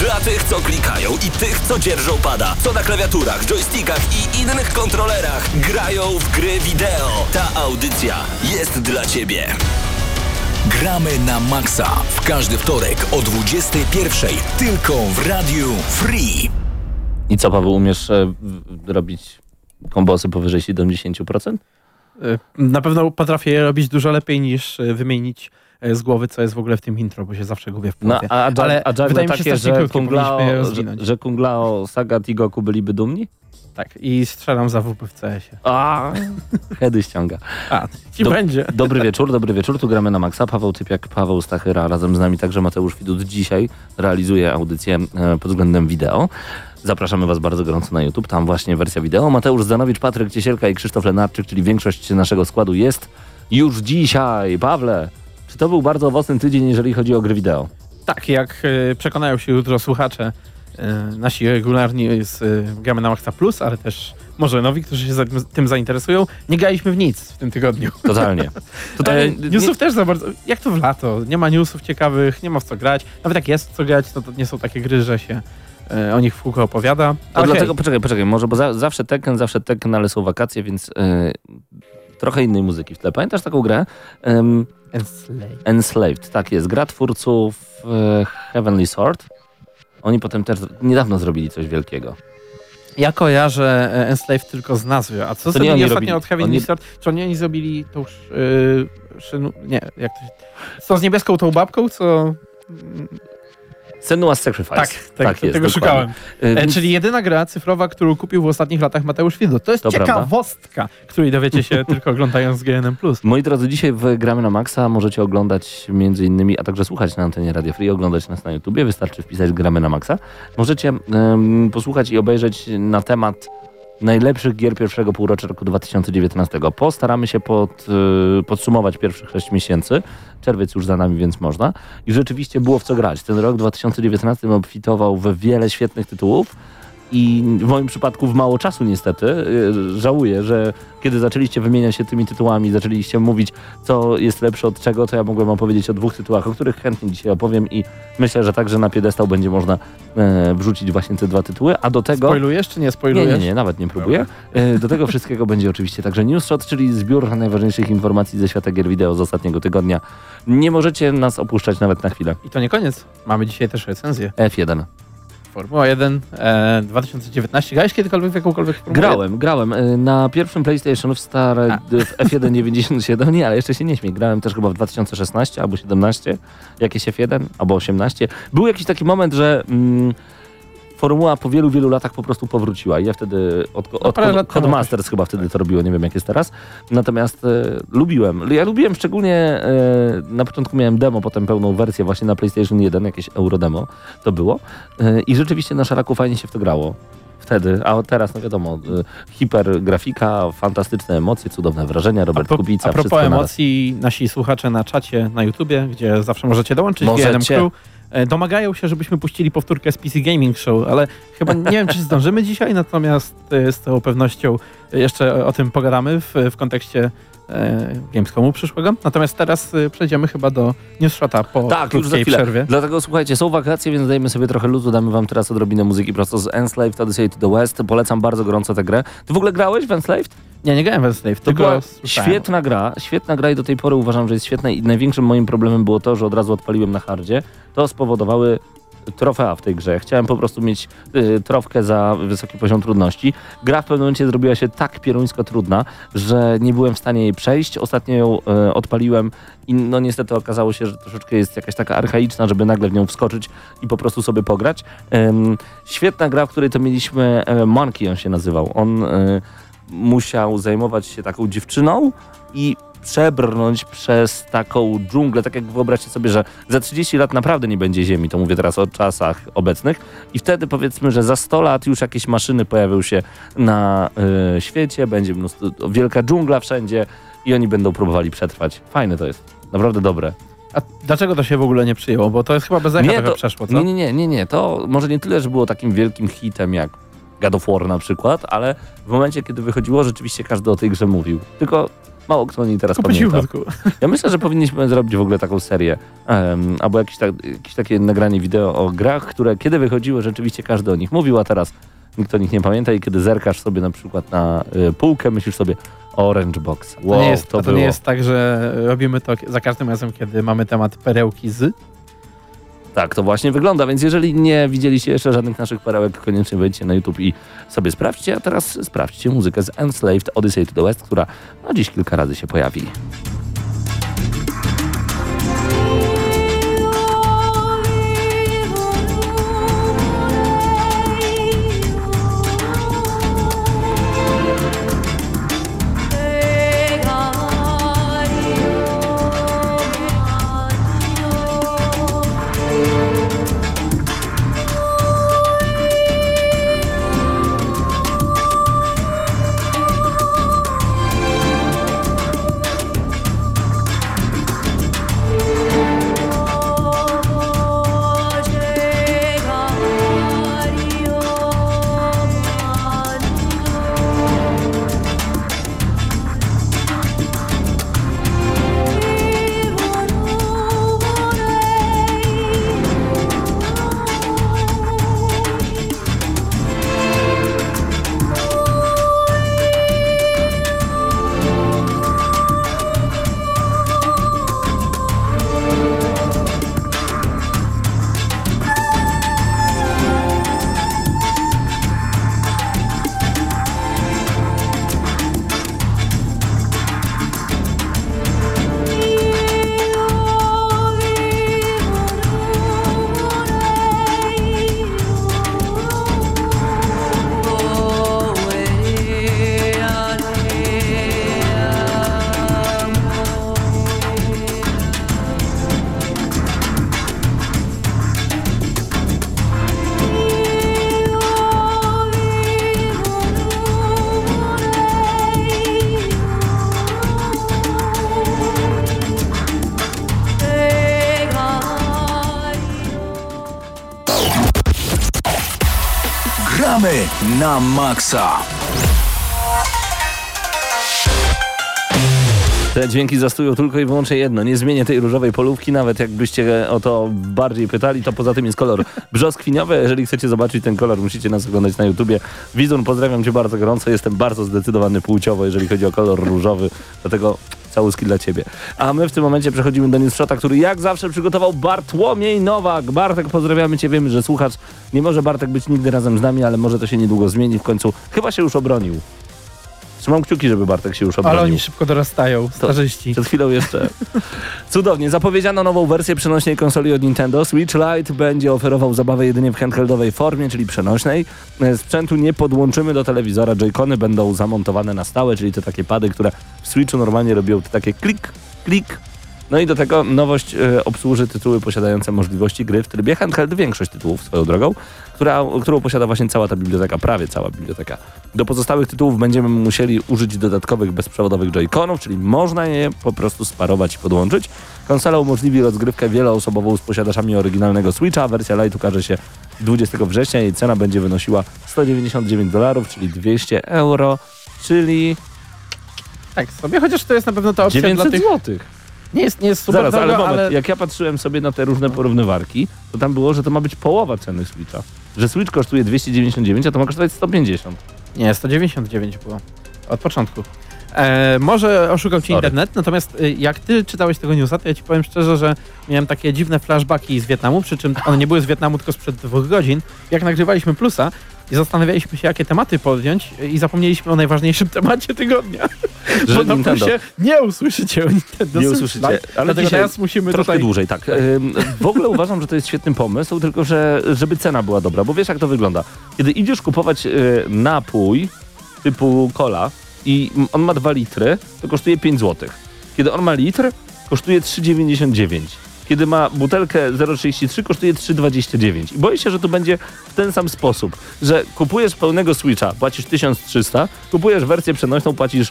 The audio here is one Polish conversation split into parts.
Dla tych, co klikają i tych, co dzierżą pada, co na klawiaturach, joystickach i innych kontrolerach grają w gry wideo. Ta audycja jest dla Ciebie. Gramy na maksa w każdy wtorek o 21.00 tylko w Radiu Free. I co, Paweł, umiesz e, w- robić kombosy powyżej 70%? Y, Na pewno potrafię je robić dużo lepiej niż y, wymienić z głowy, co jest w ogóle w tym intro, bo się zawsze gubię w No, połowie. a, a, Ale a juggle wydaje mi się takie, że krótkie, Kung powinniśmy je Lao, że, że Kung Lao, Sagat i Goku byliby dumni? Tak, i strzelam za WP w CS-ie. A, Hedy ściąga. A, ci Do- będzie. Dobry wieczór, dobry wieczór. Tu gramy na maksa. Paweł Typiak, Paweł Stachyra, razem z nami także Mateusz Widut dzisiaj realizuje audycję e, pod względem wideo. Zapraszamy Was bardzo gorąco na YouTube, tam właśnie wersja wideo. Mateusz Zdanowicz, Patryk Ciesielka i Krzysztof Lenarczyk, czyli większość naszego składu jest już dzisiaj. Pawle, czy to był bardzo owocny tydzień, jeżeli chodzi o gry wideo? Tak, jak y, przekonają się jutro słuchacze, y, nasi regularni z y, Gramy na Maxa Plus, ale też może nowi, którzy się za, tym zainteresują, nie graliśmy w nic w tym tygodniu. Totalnie. E, Totalnie nie- newsów też za bardzo. Jak to w lato? Nie ma newsów ciekawych, nie ma w co grać. Nawet jak jest w co grać, to, to nie są takie gry, że się e, o nich w kółko opowiada. Dlatego, hej, poczekaj, poczekaj, może, bo za, zawsze Tekken, zawsze Tekken, ale są wakacje, więc e, trochę innej muzyki w tle. Pamiętasz taką grę? Em, Enslave. Enslaved, tak jest. Gra twórców e, Heavenly Sword. Oni potem też niedawno zrobili coś wielkiego. Ja kojarzę e, Enslave tylko z nazwy. A co To zrobili oni ostatnio robili. od Heavenly Oni- Sword? Czy oni, oni zrobili tą sz, y, szynu... Nie, jak to się... Co z niebieską tą babką, co... Senua's Sacrifice. Tak, tak, jest, tego dokładnie. szukałem. E, E, czyli jedyna gra cyfrowa, którą kupił w ostatnich latach Mateusz Widut. To jest To prawda. ciekawostka, której dowiecie się tylko oglądając GNM+. Moi drodzy, dzisiaj w Gramy na Maxa możecie oglądać między innymi, a także słuchać na antenie Radio Free, oglądać nas na YouTubie, wystarczy wpisać Gramy na Maxa. Możecie posłuchać i obejrzeć na temat najlepszych gier pierwszego półrocza roku 2019. Postaramy się pod, y, podsumować pierwszych 6 miesięcy. Czerwiec już za nami, więc można. I rzeczywiście było w co grać. Ten rok 2019 obfitował we wiele świetnych tytułów. I w moim przypadku w mało czasu niestety. Y, Żałuję, że kiedy zaczęliście wymieniać się tymi tytułami, zaczęliście mówić, co jest lepsze od czego, to ja mogłem opowiedzieć o dwóch tytułach, o których chętnie dzisiaj opowiem i myślę, że także na piedestał będzie można e, wrzucić właśnie te dwa tytuły, a do tego... Spoilujesz czy nie Nie, spoilujesz? nie, nie, nawet nie próbuję. E, Do tego wszystkiego będzie oczywiście także Newsshot, czyli zbiór najważniejszych informacji ze świata gier wideo z ostatniego tygodnia. Nie możecie nas opuszczać nawet na chwilę. I to nie koniec. Mamy dzisiaj też recenzję. F1. Formuła 1 e, 2019. Grałeś kiedykolwiek w jakąkolwiek Formułę Grałem, grałem. e, Na pierwszym PlayStation w stare A. w F1 97, nie, ale jeszcze się nie śmiej. Grałem też chyba w 2016 albo 17, jakieś F1 albo 18. Był jakiś taki moment, że mm, formuła po wielu, wielu latach po prostu powróciła. I ja wtedy od, od, parę od temu Codemasters chyba wtedy to robiło, nie wiem jak jest teraz. Natomiast e, lubiłem. Ja lubiłem szczególnie, e, na początku miałem demo, potem pełną wersję właśnie na PlayStation 1, jakieś Eurodemo to było. E, I rzeczywiście na szaraku fajnie się w to grało. Wtedy, a teraz, no wiadomo, y, hipergrafika, fantastyczne emocje, cudowne wrażenia, Robert pro- Kubica, a propos emocji, nasi słuchacze na czacie na YouTubie, gdzie zawsze możecie dołączyć Możecie. GNM Crew, e, domagają się, żebyśmy puścili powtórkę z PC Gaming Show, ale chyba nie wiem, czy zdążymy dzisiaj, natomiast e, z całą pewnością jeszcze o tym pogadamy w, w kontekście e, Gamescomu przyszłego. Natomiast teraz e, przejdziemy chyba do Newsshota po Tak, już za krótkiej przerwie. Dlatego słuchajcie, są wakacje, więc dajmy sobie trochę luzu, damy wam teraz odrobinę muzyki prosto z Enslaved Odyssey to the West. Polecam bardzo gorąco tę grę. Ty w ogóle grałeś w Enslaved? Nie, nie grałem w Enslave, To była świetna gra, świetna gra i do tej pory uważam, że jest świetna i największym moim problemem było to, że od razu odpaliłem na hardzie. To spowodowały trofea w tej grze. Chciałem po prostu mieć y, trofkę za wysoki poziom trudności. Gra w pewnym momencie zrobiła się tak pieruńsko trudna, że nie byłem w stanie jej przejść. Ostatnio ją y, odpaliłem i no niestety okazało się, że troszeczkę jest jakaś taka archaiczna, żeby nagle w nią wskoczyć i po prostu sobie pograć. Ym, świetna gra, w której to mieliśmy, e, Monkey on się nazywał. On y, musiał zajmować się taką dziewczyną i przebrnąć przez taką dżunglę, tak jak wyobraźcie sobie, że za 30 lat naprawdę nie będzie Ziemi, to mówię teraz o czasach obecnych i wtedy powiedzmy, że za 100 lat już jakieś maszyny pojawią się na y, świecie, będzie mnóstwo, wielka dżungla wszędzie i oni będą próbowali przetrwać. Fajne to jest, naprawdę dobre. A dlaczego to się w ogóle nie przyjęło? Bo to jest chyba bez echa to, przeszło, co? nie, nie, nie, nie, nie, to może nie tyle, że było takim wielkim hitem jak God of War na przykład, ale w momencie, kiedy wychodziło, rzeczywiście każdy o tej grze mówił. Tylko mało kto o niej teraz Po pamięta. cichutku. Ja myślę, że powinniśmy zrobić w ogóle taką serię, em, albo jakieś, tak, jakieś takie nagranie wideo o grach, które kiedy wychodziły, rzeczywiście każdy o nich mówił, a teraz nikt o nich nie pamięta i kiedy zerkasz sobie na przykład na y, półkę, myślisz sobie Orange Box. Wow, to nie jest, to to nie jest tak, że robimy to za każdym razem, kiedy mamy temat perełki z. Tak, to właśnie wygląda, więc jeżeli nie widzieliście jeszcze żadnych naszych perełek, koniecznie wejdźcie na YouTube i sobie sprawdźcie, a teraz sprawdźcie muzykę z Enslaved Odyssey to the West, która no, dziś kilka razy się pojawi. Na maksa. Te dźwięki zastują tylko i wyłącznie jedno. Nie zmienię tej różowej polówki, nawet jakbyście o to bardziej pytali, to poza tym jest kolor brzoskwiniowy. Jeżeli chcecie zobaczyć ten kolor, musicie nas oglądać na YouTubie. Wizun, pozdrawiam cię bardzo gorąco. Jestem bardzo zdecydowany płciowo, jeżeli chodzi o kolor różowy. Dlatego całuski dla ciebie. A my w tym momencie przechodzimy do newsshota, który jak zawsze przygotował Bartłomiej Nowak. Bartek, pozdrawiamy cię. Wiemy, że słuchasz. Nie może Bartek być nigdy razem z nami, ale może to się niedługo zmieni. W końcu chyba się już obronił. Trzymam kciuki, żeby Bartek się już obronił. Ale oni szybko dorastają, starzyści. Przed chwilą jeszcze. Cudownie. Zapowiedziano nową wersję przenośnej konsoli od Nintendo. Switch Lite będzie oferował zabawę jedynie w handheldowej formie, czyli przenośnej. E, Sprzętu nie podłączymy do telewizora. Joy-Cony będą zamontowane na stałe, czyli te takie pady, które w Switchu normalnie robią takie klik, klik. No i do tego nowość e, obsłuży tytuły posiadające możliwości gry w trybie handheld. Większość tytułów swoją drogą, która, którą posiada właśnie cała ta biblioteka, prawie cała biblioteka. Do pozostałych tytułów będziemy musieli użyć dodatkowych bezprzewodowych joyconów, czyli można je po prostu sparować i podłączyć. Konsola umożliwi rozgrywkę wieloosobową z posiadaczami oryginalnego Switcha. Wersja Lite ukaże się 20 września. Jej cena będzie wynosiła 199 dolarów, czyli 200 euro, czyli Tak sobie, chociaż to jest na pewno ta opcja 900 dla tych... złotych. Nie jest, nie jest super Zaraz, ale drogo, moment, ale... jak ja patrzyłem sobie na te różne porównywarki, to tam było, że to ma być połowa ceny Switcha. Że Switch kosztuje 299, a to ma kosztować 150. Nie, 199 było. Od początku. E, może oszukał cię Sorry. internet, natomiast y, jak ty czytałeś tego newsa, to ja ci powiem szczerze, że miałem takie dziwne flashbacki z Wietnamu, przy czym one nie były z Wietnamu, tylko sprzed dwóch godzin. Jak nagrywaliśmy plusa i zastanawialiśmy się, jakie tematy podjąć i zapomnieliśmy o najważniejszym temacie tygodnia. Że Bo na Nintendo. plusie nie usłyszycie o Nintendo Nie usłyszycie, ale dlatego dzisiaj teraz musimy Troszkę tutaj... dłużej, tak. W ogóle uważam, że to jest świetny pomysł, tylko że żeby cena była dobra, bo wiesz jak to wygląda. Kiedy idziesz kupować y, napój typu cola i on ma 2 litry, to kosztuje 5 zł. Kiedy on ma litr, kosztuje 3,99. Kiedy ma butelkę 0,33, kosztuje 3,29. I boję się, że to będzie w ten sam sposób, że kupujesz pełnego Switcha, płacisz 1300, kupujesz wersję przenośną, płacisz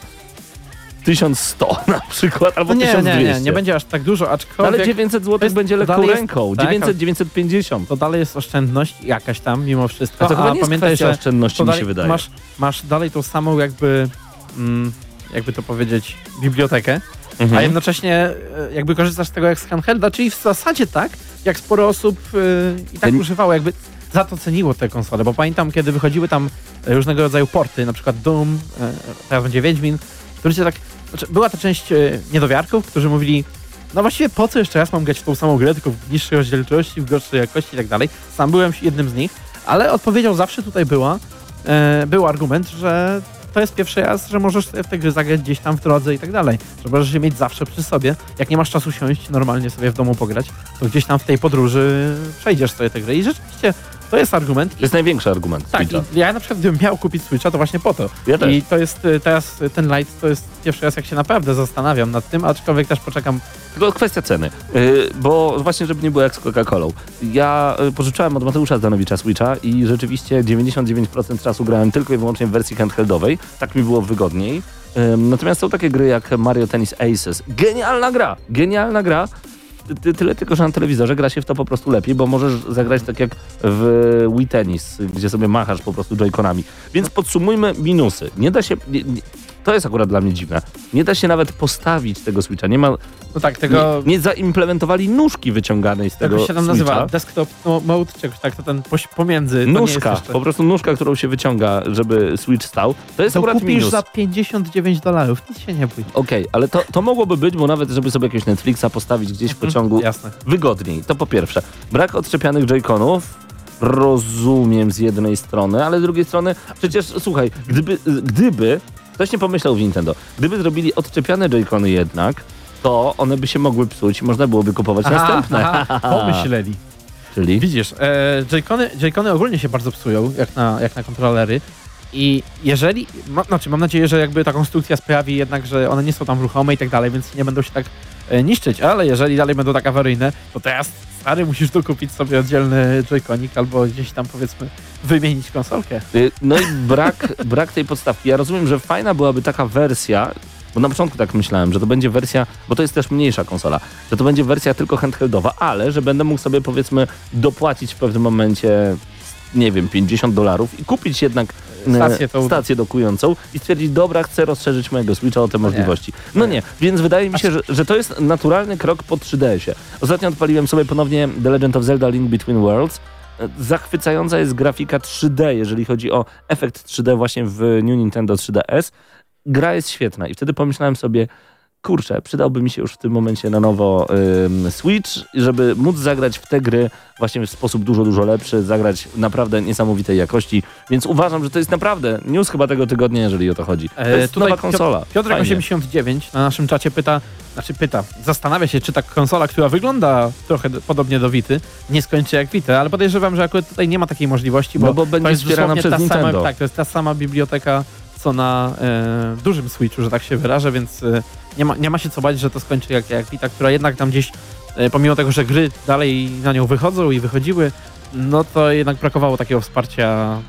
1100 na przykład, albo No nie, 1200. nie, nie, nie będzie aż tak dużo, No aczkolwiek ale 900 zł będzie lekką jest- ręką. tak, 900, 950. to dalej jest oszczędność jakaś tam mimo wszystko. A to chyba nie jest pamiętaj, że oszczędności, mi się wydaje. Masz, masz dalej tą samą jakby, mm, jakby to powiedzieć, bibliotekę, Mhm. a jednocześnie e, jakby korzystasz z tego jak z handhelda, czyli w zasadzie tak, jak sporo osób e, i tak Ten- używało, jakby za to ceniło te konsole, bo pamiętam, kiedy wychodziły tam e, różnego rodzaju porty, na przykład Doom, teraz będzie Wiedźmin, to ludzie tak, znaczy była ta część niedowiarków, którzy mówili, no właściwie po co jeszcze raz mam grać w tą samą grę, tylko w niższej rozdzielczości, w gorszej jakości i tak dalej. Sam byłem jednym z nich, ale odpowiedzią zawsze tutaj była, był argument, że to jest pierwszy raz, że możesz sobie w te gry zagrać gdzieś tam w drodze i tak dalej. Że możesz mieć zawsze przy sobie. Jak nie masz czasu siąść normalnie sobie w domu pograć, to gdzieś tam w tej podróży przejdziesz sobie tę grę. I rzeczywiście to jest argument. To jest największy argument. Tak, ja na przykład gdybym miał kupić Switcha, to właśnie po to. Ja też. I to jest y, teraz y, ten Lite, to jest pierwszy raz, jak się naprawdę zastanawiam nad tym, aczkolwiek też poczekam. Tylko kwestia ceny, yy, bo właśnie, żeby nie było jak z Coca-Colą. Ja yy, pożyczałem od Mateusza Zdanowicza Switcha i rzeczywiście 99% czasu grałem tylko i wyłącznie w wersji handheldowej. Tak mi było wygodniej. Natomiast są takie gry jak Mario Tennis Aces. Genialna gra! Genialna gra. Ty- Ty, tyle tylko, że na telewizorze gra się w to po prostu lepiej, bo możesz zagrać tak jak w Wii Tennis, gdzie sobie machasz po prostu joyconami. Więc podsumujmy minusy. Nie da się... Nie, nie, to jest akurat dla mnie dziwne. Nie da się nawet postawić tego Switcha. Nie ma No tak, tego, nie, nie zaimplementowali nóżki wyciąganej z tego tego się tam Switcha. nazywa, desktop no, mode, czy jakoś tak, to ten pomiędzy. to Nóżka, jeszcze- po prostu nóżka, którą się wyciąga, żeby Switch stał. To jest To akurat kupisz minus. za 59 dolarów, nic się nie bój. Okej, ale to, to mogłoby być, bo nawet żeby sobie jakiegoś Netflixa postawić gdzieś w pociągu Jasne. wygodniej. To po pierwsze. Brak odczepianych joyconów. Rozumiem z jednej strony, ale z drugiej strony, przecież słuchaj, gdyby, gdyby ktoś nie pomyślał w Nintendo, gdyby zrobili odczepiane joycony jednak, to one by się mogły psuć i można byłoby kupować następne. aha, pomyśleli. Czyli Widzisz, e, Joy-Cony, Joy-Cony ogólnie się bardzo psują, jak na, jak na kontrolery. I jeżeli, ma, znaczy mam nadzieję, że jakby ta konstrukcja sprawi jednak, że one nie są tam ruchome i tak dalej, więc nie będą się tak e, niszczyć, ale jeżeli dalej będą tak awaryjne, to teraz stary musisz dokupić sobie oddzielny Joy-Conik albo gdzieś tam powiedzmy wymienić konsolkę. Y, No i brak, brak tej podstawki. Ja rozumiem, że fajna byłaby taka wersja, bo na początku tak myślałem, że to będzie wersja, bo to jest też mniejsza konsola, że to będzie wersja tylko handheldowa, ale że będę mógł sobie powiedzmy dopłacić w pewnym momencie, nie wiem, 50 dolarów i kupić jednak e, Stację tą- stację dokującą i stwierdzić, dobra, chcę rozszerzyć mojego Switcha o te możliwości. No nie, więc wydaje mi się, że, że to jest naturalny krok po 3DS-ie. Ostatnio odpaliłem sobie ponownie The Legend of Zelda Link Between Worlds. E, Zachwycająca jest grafika 3D, jeżeli chodzi o efekt 3D właśnie w New Nintendo 3DS. Gra jest świetna i wtedy pomyślałem sobie, kurczę, przydałby mi się już w tym momencie na nowo ym, Switch, żeby móc zagrać w te gry właśnie w sposób dużo, dużo lepszy, zagrać naprawdę niesamowitej jakości, więc uważam, że to jest naprawdę news chyba tego tygodnia, jeżeli o to chodzi. To E, jest tutaj nowa konsola. Piotr- Piotrek Fajnie. 89 na naszym czacie pyta, znaczy pyta, zastanawia się, czy ta konsola, która wygląda trochę do, podobnie do Vity, nie skończy jak Vita, ale podejrzewam, że akurat tutaj nie ma takiej możliwości, bo, No bo będzie wspierana przez ta Nintendo. sama, tak, to jest ta sama biblioteka, co na e, dużym Switchu, że tak się wyrażę, więc e, nie, ma, nie ma się co bać, że to skończy jak, jak Vita, która jednak tam gdzieś, e, pomimo tego, że gry dalej na nią wychodzą i wychodziły, no to jednak brakowało takiego wsparcia mm,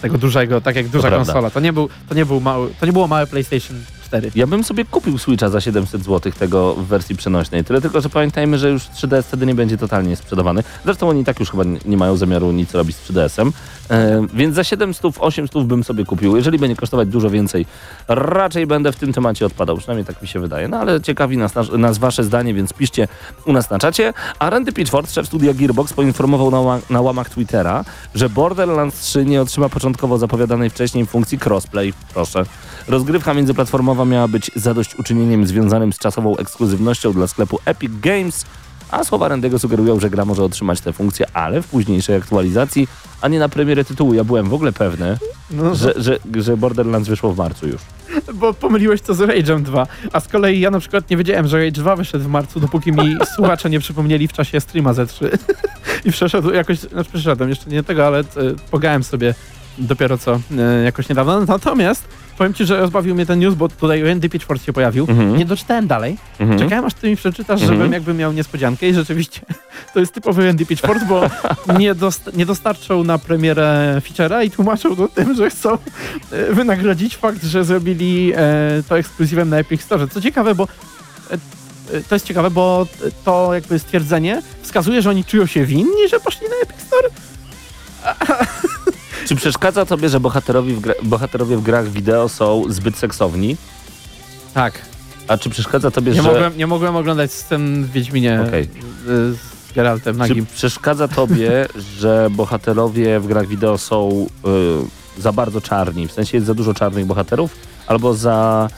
tego dużego, tak jak duża konsola. To nie, był, to, nie był mały, to nie było małe PlayStation 4. Ja bym sobie kupił Switcha za 700 zł tego w wersji przenośnej. Tyle tylko, że pamiętajmy, że już 3DS wtedy nie będzie totalnie sprzedawany. Zresztą oni i tak już chyba nie- mają zamiaru nic robić z 3DS-em. E, więc za 700, 800 bym sobie kupił. Jeżeli będzie kosztować dużo więcej, raczej będę w tym temacie odpadał. Przynajmniej tak mi się wydaje. No ale ciekawi nas, nas, wasze zdanie, więc piszcie u nas na czacie. A Randy Pitchford, szef studia Gearbox, poinformował na, na łamach Twittera, że Borderlands 3 nie otrzyma początkowo zapowiadanej wcześniej funkcji crossplay. Proszę. Rozgrywka międzyplatformowa miała być zadośćuczynieniem związanym z czasową ekskluzywnością dla sklepu Epic Games, a słowa Randego sugerują, że gra może otrzymać tę funkcję, ale w późniejszej aktualizacji, a nie na premierę tytułu. Ja byłem w ogóle pewny, No, że, że, że Borderlands wyszło w marcu już. Bo pomyliłeś to z Rage'em 2. A z kolei ja na przykład nie wiedziałem, że Rage 2 wyszedł w marcu, dopóki mi słuchacze nie przypomnieli w czasie streama Z3. I przeszedł jakoś, znaczy przeszedłem jeszcze nie tego, ale e, pogałem sobie dopiero co e, jakoś niedawno. Natomiast powiem ci, że rozbawił mnie ten news, bo tutaj Randy Pitchford się pojawił. Mhm. Nie doczytałem dalej. Mhm. Czekałem, aż ty mi przeczytasz, Mhm. żebym jakby miał niespodziankę i rzeczywiście to jest typowy Randy Pitchford, bo nie, dost, nie dostarczał na premierę feature'a i tłumaczył to tym, że chcą e, wynagrodzić fakt, że zrobili e, to ekskluzywem na Epic Store. Co ciekawe, bo e, e, to jest ciekawe, bo to jakby stwierdzenie wskazuje, że oni czują się winni, że poszli na Epic Store. Czy przeszkadza tobie, że bohaterowie w, gra- bohaterorowie w grach wideo są zbyt seksowni? Tak. A czy przeszkadza tobie, Nie, że... mogłem, nie mogłem oglądać scen w Wiedźminie Okej. z, Geraltem Czy nagim. przeszkadza tobie, że bohaterowie w grach wideo są y, za bardzo czarni? W sensie jest za dużo czarnych bohaterów? Albo za,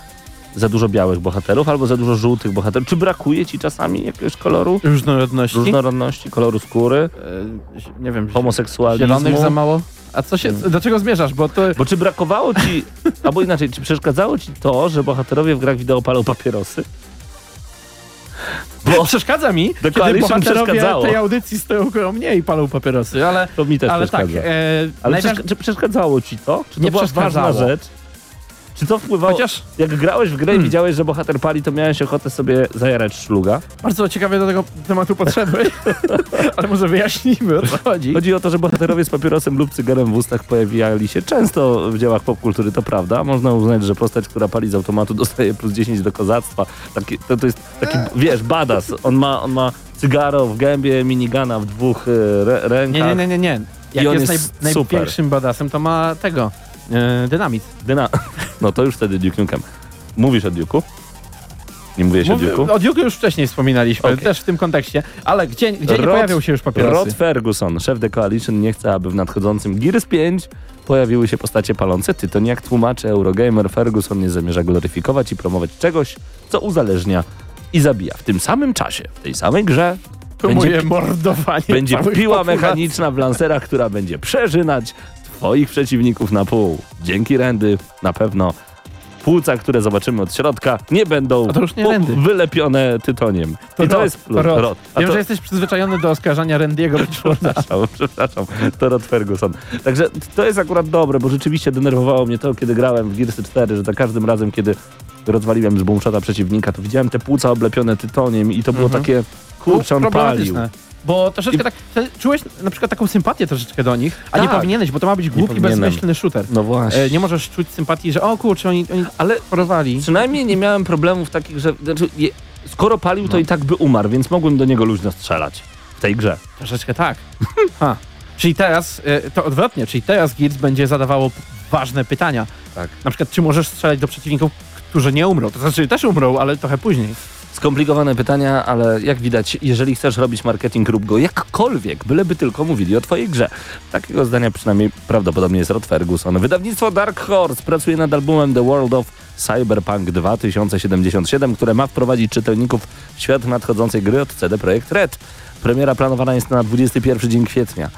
za dużo białych bohaterów? Albo za dużo żółtych bohaterów? Czy brakuje ci czasami jakiegoś koloru? Różnorodności. Różnorodności, koloru skóry? E, nie wiem, Homoseksualizmu? zielonych za mało. A co się, do czego zmierzasz? Bo to Bo czy brakowało ci, albo inaczej, czy przeszkadzało ci to, że bohaterowie w grach wideo palą papierosy? Bo przeszkadza mi, kiedy bohaterowie tej audycji stoją koło mnie i palą papierosy, ale, to mi też ale tak. przeszkadza. E, Ale przeszk- czy przeszkadzało ci to? Czy to Nie była ważna rzecz? Czy to wpływało... Chociaż Jak grałeś w grę i Hmm. widziałeś, że bohater pali, to miałeś ochotę sobie zajarać szluga? bardzo ciekawie do tego tematu podszedłeś, ale może wyjaśnijmy o co chodzi. Chodzi o to, że bohaterowie z papierosem lub cygarem w ustach pojawiali się często w dziełach popkultury, to prawda. Można uznać, że postać, która pali z automatu dostaje plus 10 do kozactwa. Taki, to, to jest taki, wiesz, badass. On ma, on ma cygaro w gębie, minigana w dwóch e, re, rękach. Nie, nie, nie, nie, nie. Jak on jest, jest naj, super. największym badasem, to ma tego, e, dynamit. Dyna... No to już wtedy Duke Nukem. Mówisz o Duke'u? Nie mówiłeś Mówię- o Duke'u? o Duke'u już wcześniej wspominaliśmy, Okej. też w tym kontekście, ale gdzie, gdzie nie Rod- pojawią się już papierosy? Rod Ferguson, szef The Coalition, nie chce, aby w nadchodzącym Gears 5 pojawiły się postacie palące tytoń. Jak tłumaczy Eurogamer, Ferguson nie zamierza gloryfikować i promować czegoś, co uzależnia i zabija. W tym samym czasie, w tej samej grze, Promuje będzie- mordowanie będzie piła populacji. mechaniczna w lancerach, która będzie przeżynać twoich przeciwników na pół. Dzięki Randy na pewno płuca, które zobaczymy od środka, nie będą nie po- wylepione tytoniem. To I to Rod, jest plus. Rod. Wiem, to- że jesteś przyzwyczajony do oskarżania Randy'ego. Przepraszam, przepraszam, to Rod Ferguson. Także to jest akurat dobre, bo rzeczywiście denerwowało mnie to, kiedy grałem w Gearsy 4, że za każdym razem, kiedy rozwaliłem z boomshota przeciwnika, to widziałem te płuca oblepione tytoniem i to było Mhm. takie, kurczę, on palił. Bo troszeczkę I- tak, czułeś na przykład taką sympatię troszeczkę do nich, a nie Tak. powinieneś, bo to ma być głupi, bezmyślny shooter. No właśnie. E, nie możesz czuć sympatii, że o kurczę, oni, oni Ale porwali. przynajmniej nie miałem problemów takich, że znaczy, je, skoro palił, to No. i tak by umarł, więc mogłem do niego luźno strzelać w tej grze. Troszeczkę tak. ha. Czyli teraz, e, to odwrotnie, czyli teraz Gears będzie zadawało ważne pytania. Tak. Na przykład, czy możesz strzelać do przeciwników, którzy nie umrą? To znaczy też umrą, ale trochę później. Skomplikowane pytania, ale jak widać, jeżeli chcesz robić marketing, rób go jakkolwiek, byleby tylko mówili o twojej grze. Takiego zdania przynajmniej prawdopodobnie jest Rod Ferguson. Wydawnictwo Dark Horse pracuje nad albumem The World of Cyberpunk 2077, które ma wprowadzić czytelników w świat nadchodzącej gry od CD Projekt Red. Premiera planowana jest na 21 dzień kwietnia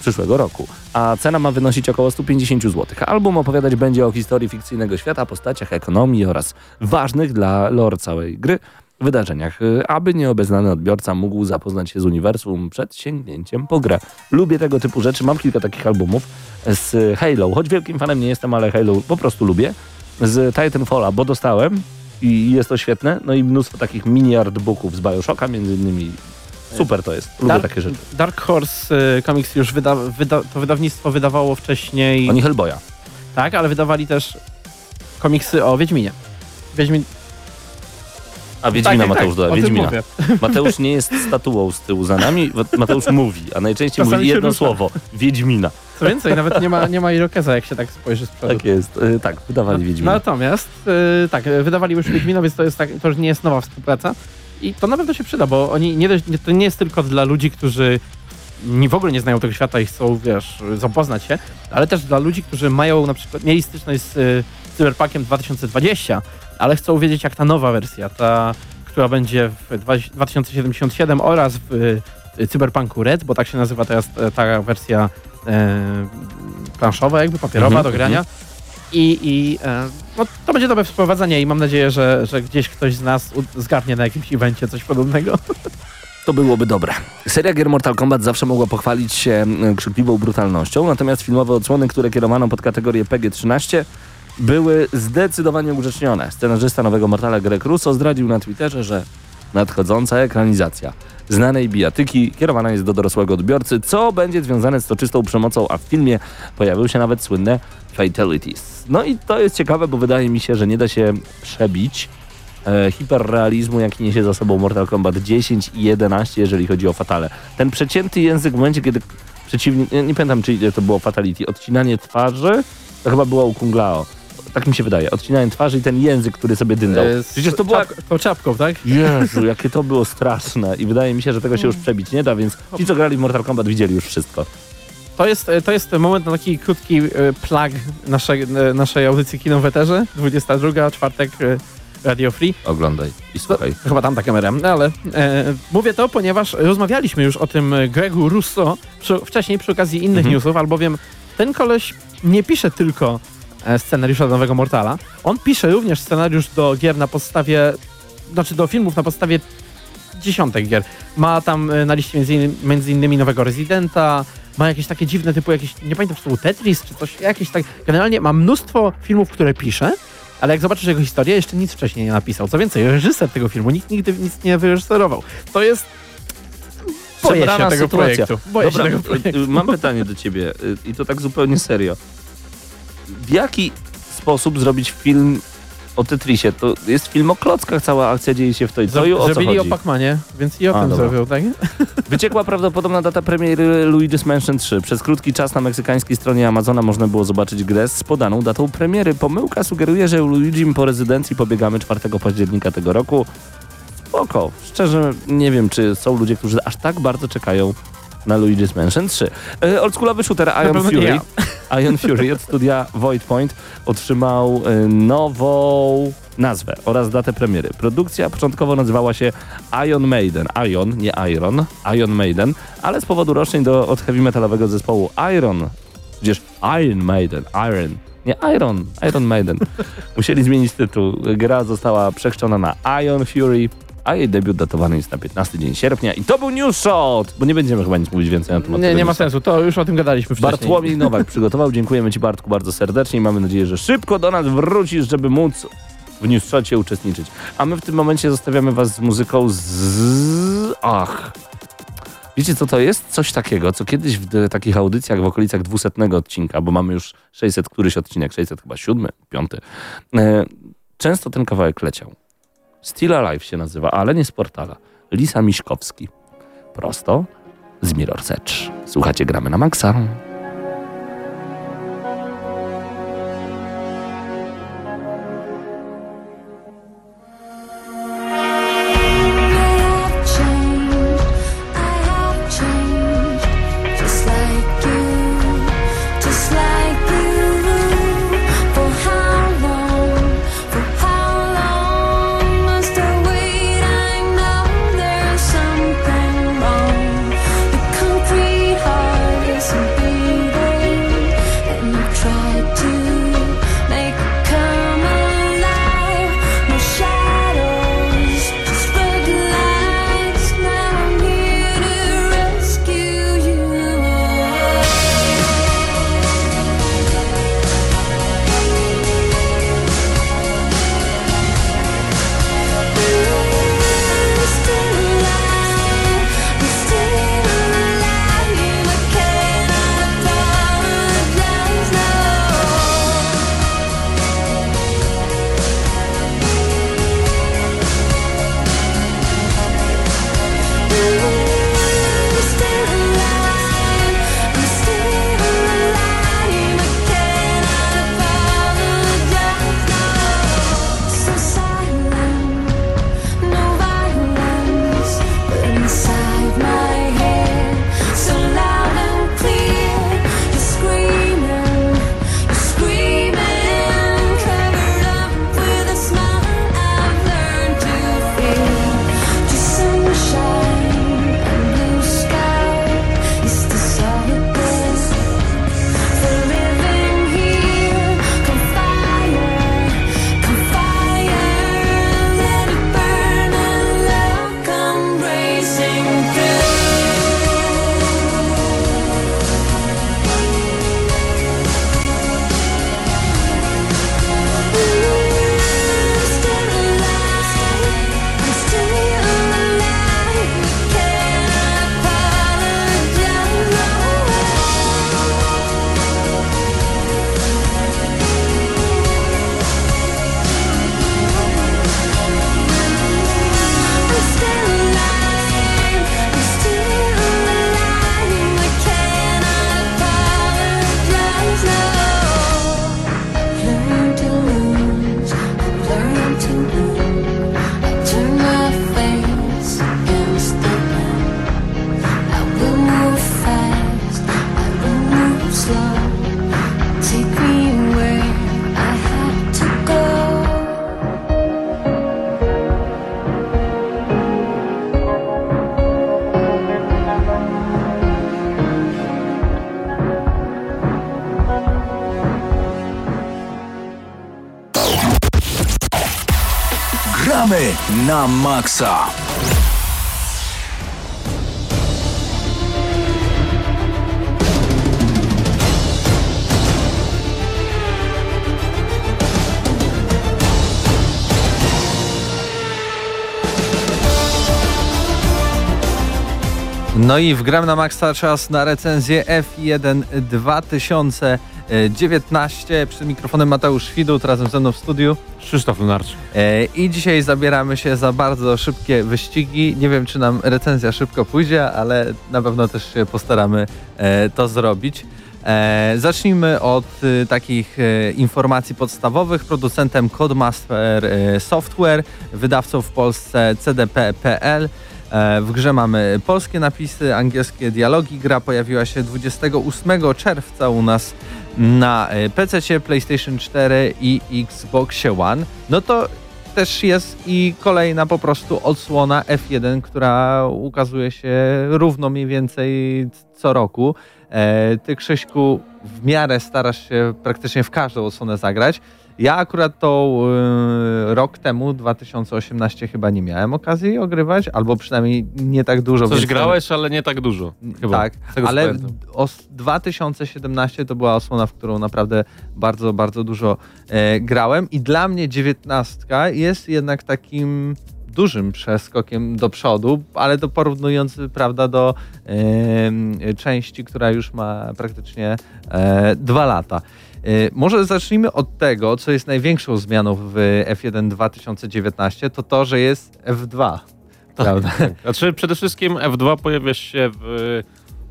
przyszłego roku, a cena ma wynosić około 150 zł. Album opowiadać będzie o historii fikcyjnego świata, postaciach, ekonomii oraz ważnych dla lore całej gry wydarzeniach, y, aby nieobeznany odbiorca mógł zapoznać się z uniwersum przed sięgnięciem po grę. Lubię tego typu rzeczy, mam kilka takich albumów z Halo, choć wielkim fanem nie jestem, ale Halo po prostu lubię. Z Titanfalla, bo dostałem i jest to świetne, no i mnóstwo takich mini artbooków z Bioshocka między innymi. Super to jest, lubię Dark, takie rzeczy. Dark Horse Comics już wyda, wyda, to wydawnictwo wydawało wcześniej, Oni Hellboya. tak, ale wydawali też komiksy o Wiedźminie. Wiedźmin... A Wiedźmina tak, Mateusz tak, doda. tym Wiedźmina. Mateusz nie jest statuą z tyłu za nami, Mateusz mówi, a najczęściej Czasami mówi jedno słowo. Wiedźmina. Co więcej, nawet nie ma, nie ma Irokeza, jak się tak spojrzy z przodu. Tak jest. Y, Tak, wydawali Wiedźmina. Natomiast y, tak, wydawali już Wiedźmina, więc to, jest tak, to już nie jest nowa współpraca. I to na pewno się przyda, bo oni nie, to nie jest tylko dla ludzi, którzy nie, w ogóle nie znają tego świata i chcą, wiesz, zapoznać się, ale też dla ludzi, którzy mają na przykład, mieli styczność z y, Cyberpunkiem 2020, ale chcą wiedzieć, jak ta nowa wersja, ta, która będzie w dwa- 2077 oraz w y, Cyberpunku Red, bo tak się nazywa teraz e, ta wersja e, planszowa, jakby papierowa Mhm, do grania. I, i e, no, to będzie dobre wprowadzenie i mam nadzieję, że, że gdzieś ktoś z nas u- zgarnie na jakimś evencie coś podobnego. To byłoby dobre. Seria gier Mortal Kombat zawsze mogła pochwalić się mm, krzykliwą brutalnością, natomiast filmowe odsłony, które kierowano pod kategorię PG-13 były zdecydowanie ugrzecznione. Scenarzysta nowego Mortala Greg Russo zdradził na Twitterze, że nadchodząca ekranizacja znanej bijatyki kierowana jest do dorosłego odbiorcy, co będzie związane z toczystą przemocą, a w filmie pojawiły się nawet słynne fatalities. No i to jest ciekawe, bo wydaje mi się, że nie da się przebić e, hiperrealizmu, jaki niesie za sobą Mortal Kombat 10 i 11, jeżeli chodzi o fatale. Ten przecięty język w momencie, kiedy przeciwnik, nie, nie pamiętam czy to było fatality, odcinanie twarzy, to chyba było u Kung Lao. Tak mi się wydaje. Odcinanie twarzy i ten język, który sobie dyndał. E, Przecież to była... czap- tą czapką, tak? Jezu, jakie to było straszne. I wydaje mi się, że tego się już przebić nie da, więc ci, co grali w Mortal Kombat, widzieli już wszystko. To jest, to jest moment na taki krótki e, plug naszej, e, naszej audycji Kino w Eterze. 22, czwartek, e, Radio Free. Oglądaj i słuchaj. Chyba tam ta kamera, no ale e, mówię to, ponieważ rozmawialiśmy już o tym e, Gregu Russo przy, wcześniej przy okazji innych Mhm. newsów, albowiem ten koleś nie pisze tylko e, scenariusza do nowego Mortala, on pisze również scenariusz do gier na podstawie, znaczy do filmów na podstawie dziesiątek gier. Ma tam e, na liście między, innymi- między innymi nowego Residenta, ma jakieś takie dziwne typu jakieś, nie pamiętam czy to był Tetris czy coś, jakieś tak, generalnie ma mnóstwo filmów, które pisze, ale jak zobaczysz jego historię, jeszcze nic wcześniej nie napisał. Co więcej, reżyser tego filmu, nikt nigdy nic nie wyreżyserował. To jest... Boję się tego sytuacja. projektu. Boję Dobra, się tego projektu. y, mam pytanie do ciebie y, i to tak zupełnie serio. W jaki sposób zrobić film o Tetrisie? To jest film o klockach, cała akcja dzieje się w to i co i o co Zrobili o chodzi? Pacmanie, więc i o A, tym dobra. zrobił, tak? Wyciekła prawdopodobna data premiery Luigi's Mansion 3. Przez krótki czas na meksykańskiej stronie Amazona można było zobaczyć grę z podaną datą premiery. Pomyłka sugeruje, że Luigi po rezydencji pobiegamy 4 października tego roku. Spoko. Szczerze nie wiem, czy są ludzie, którzy aż tak bardzo czekają na Luigi's Mansion 3. E, oldschoolowy shooter nie Fury. Ion Fury od studia Void Point otrzymał e, nową nazwę oraz datę premiery. Produkcja początkowo nazywała się Iron Maiden. Ion, nie Iron. Iron Maiden, ale z powodu roszczeń do, od heavy metalowego zespołu Iron, przecież Iron Maiden, Iron, nie Iron, Iron Maiden, musieli zmienić tytuł. Gra została przechrzczona na Ion Fury, a jej debiut datowany jest na 15 dzień sierpnia i to był News Shot, bo nie będziemy chyba nic mówić więcej na temat Nie, nie ma sensu, to już o tym gadaliśmy wcześniej. Bartłomiej Nowak przygotował. Dziękujemy Ci Bartku bardzo serdecznie i mamy nadzieję, że szybko do nas wrócisz, żeby móc w Newsshocie uczestniczyć. A my w tym momencie zostawiamy Was z muzyką z... Ach... Wiecie co to jest? Coś takiego, co kiedyś w takich audycjach w okolicach 200 odcinka, bo mamy już 600 któryś odcinek, 600 chyba 7, 5. E, często ten kawałek leciał. Still Alive się nazywa, ale nie z portala. Lisa Miśkowski. Prosto z Mirror's Edge. Słuchacie, gramy na maksa. Na! No i w Gram na Maxa czas na recenzję F1 2019. Przed mikrofonem Mateusz Widut, razem ze mną w studiu. Krzysztof Lunarczyk. E, I dzisiaj zabieramy się za bardzo szybkie wyścigi. Nie wiem, czy nam recenzja szybko pójdzie, ale na pewno też się postaramy e, to zrobić. E, zacznijmy od takich informacji podstawowych. Producentem Codemaster Software, wydawcą w Polsce CDP.pl. W grze mamy polskie napisy, angielskie dialogi. Gra pojawiła się 28 czerwca u nas na e, PC, PlayStation 4 i Xbox One. No to też jest i kolejna po prostu odsłona F1, która ukazuje się równo mniej więcej co roku. E, ty, Krzyśku, w miarę starasz się praktycznie w każdą odsłonę zagrać. Ja akurat to e, rok temu, 2018, chyba nie miałem okazji ogrywać, albo przynajmniej nie tak dużo. Coś grałeś, ale nie tak dużo. Chyba. tak, ale pamiętam. os 2017 to była osłona, w którą naprawdę bardzo, bardzo dużo e, grałem i dla mnie 19 jest jednak takim dużym przeskokiem do przodu, ale to porównując, prawda, do e, części, która już ma praktycznie e, dwa lata. E, Może zacznijmy od tego, co jest największą zmianą w F1 2019, to to, że jest F2. Prawda? Znaczy przede wszystkim F2 pojawia się w...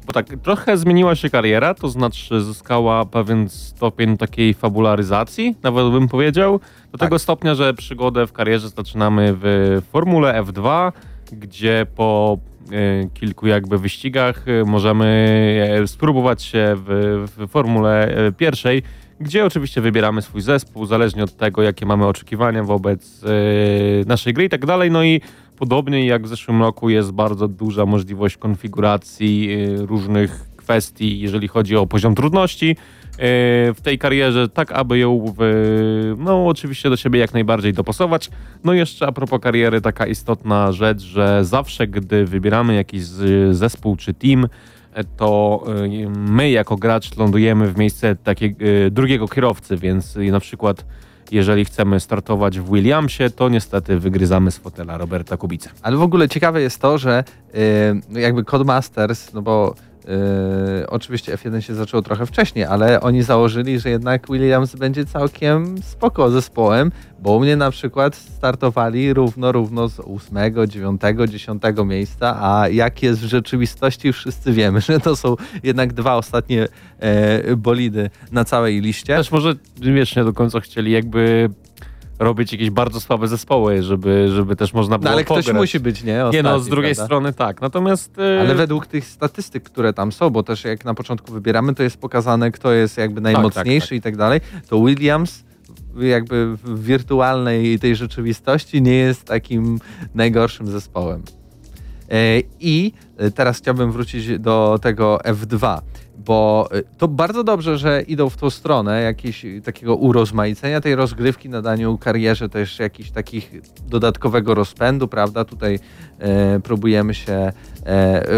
Bo tak, trochę zmieniła się kariera, to znaczy zyskała pewien stopień takiej fabularyzacji, nawet bym powiedział, do tego stopnia, że przygodę w karierze zaczynamy w Formule F2, gdzie po e, kilku jakby wyścigach e, możemy spróbować się w, w Formule pierwszej, gdzie oczywiście wybieramy swój zespół, zależnie od tego, jakie mamy oczekiwania wobec e, naszej gry i tak dalej. No i podobnie jak w zeszłym roku jest bardzo duża możliwość konfiguracji e, różnych kwestii, jeżeli chodzi o poziom trudności e, w tej karierze, tak aby ją w, no oczywiście do siebie jak najbardziej dopasować. No jeszcze a propos kariery, taka istotna rzecz, że zawsze gdy wybieramy jakiś zespół czy team, to e, my jako gracz lądujemy w miejsce takiego e, drugiego kierowcy, więc e, na przykład jeżeli chcemy startować w Williamsie, to niestety wygryzamy z fotela Roberta Kubica. Ale w ogóle ciekawe jest to, że no jakby Codemasters, no bo yy, oczywiście F1 się zaczął trochę wcześniej, ale oni założyli, że jednak Williams będzie całkiem spoko zespołem, bo u mnie na przykład startowali równo, równo z 8, 9, 10 miejsca, a jak jest w rzeczywistości wszyscy wiemy, że to są jednak dwa ostatnie e, bolidy na całej liście. Też może wiesz, nie do końca chcieli jakby robić jakieś bardzo słabe zespoły, żeby, żeby też można było No ale ktoś pograć. musi być, nie? Nie no, Ostatni, z drugiej prawda? strony tak. Natomiast e, Ale według tych statystyk, które tam są, bo też jak na początku wybieramy, to jest pokazane, kto jest jakby najmocniejszy tak, i tak dalej, to Williams jakby w wirtualnej tej rzeczywistości nie jest takim najgorszym zespołem. E, I teraz chciałbym wrócić do tego F2, bo e, to bardzo dobrze, że idą w tą stronę jakiegoś takiego urozmaicenia tej rozgrywki, nadaniu karierze też jakichś takich dodatkowego rozpędu, prawda? Tutaj e, próbujemy się e,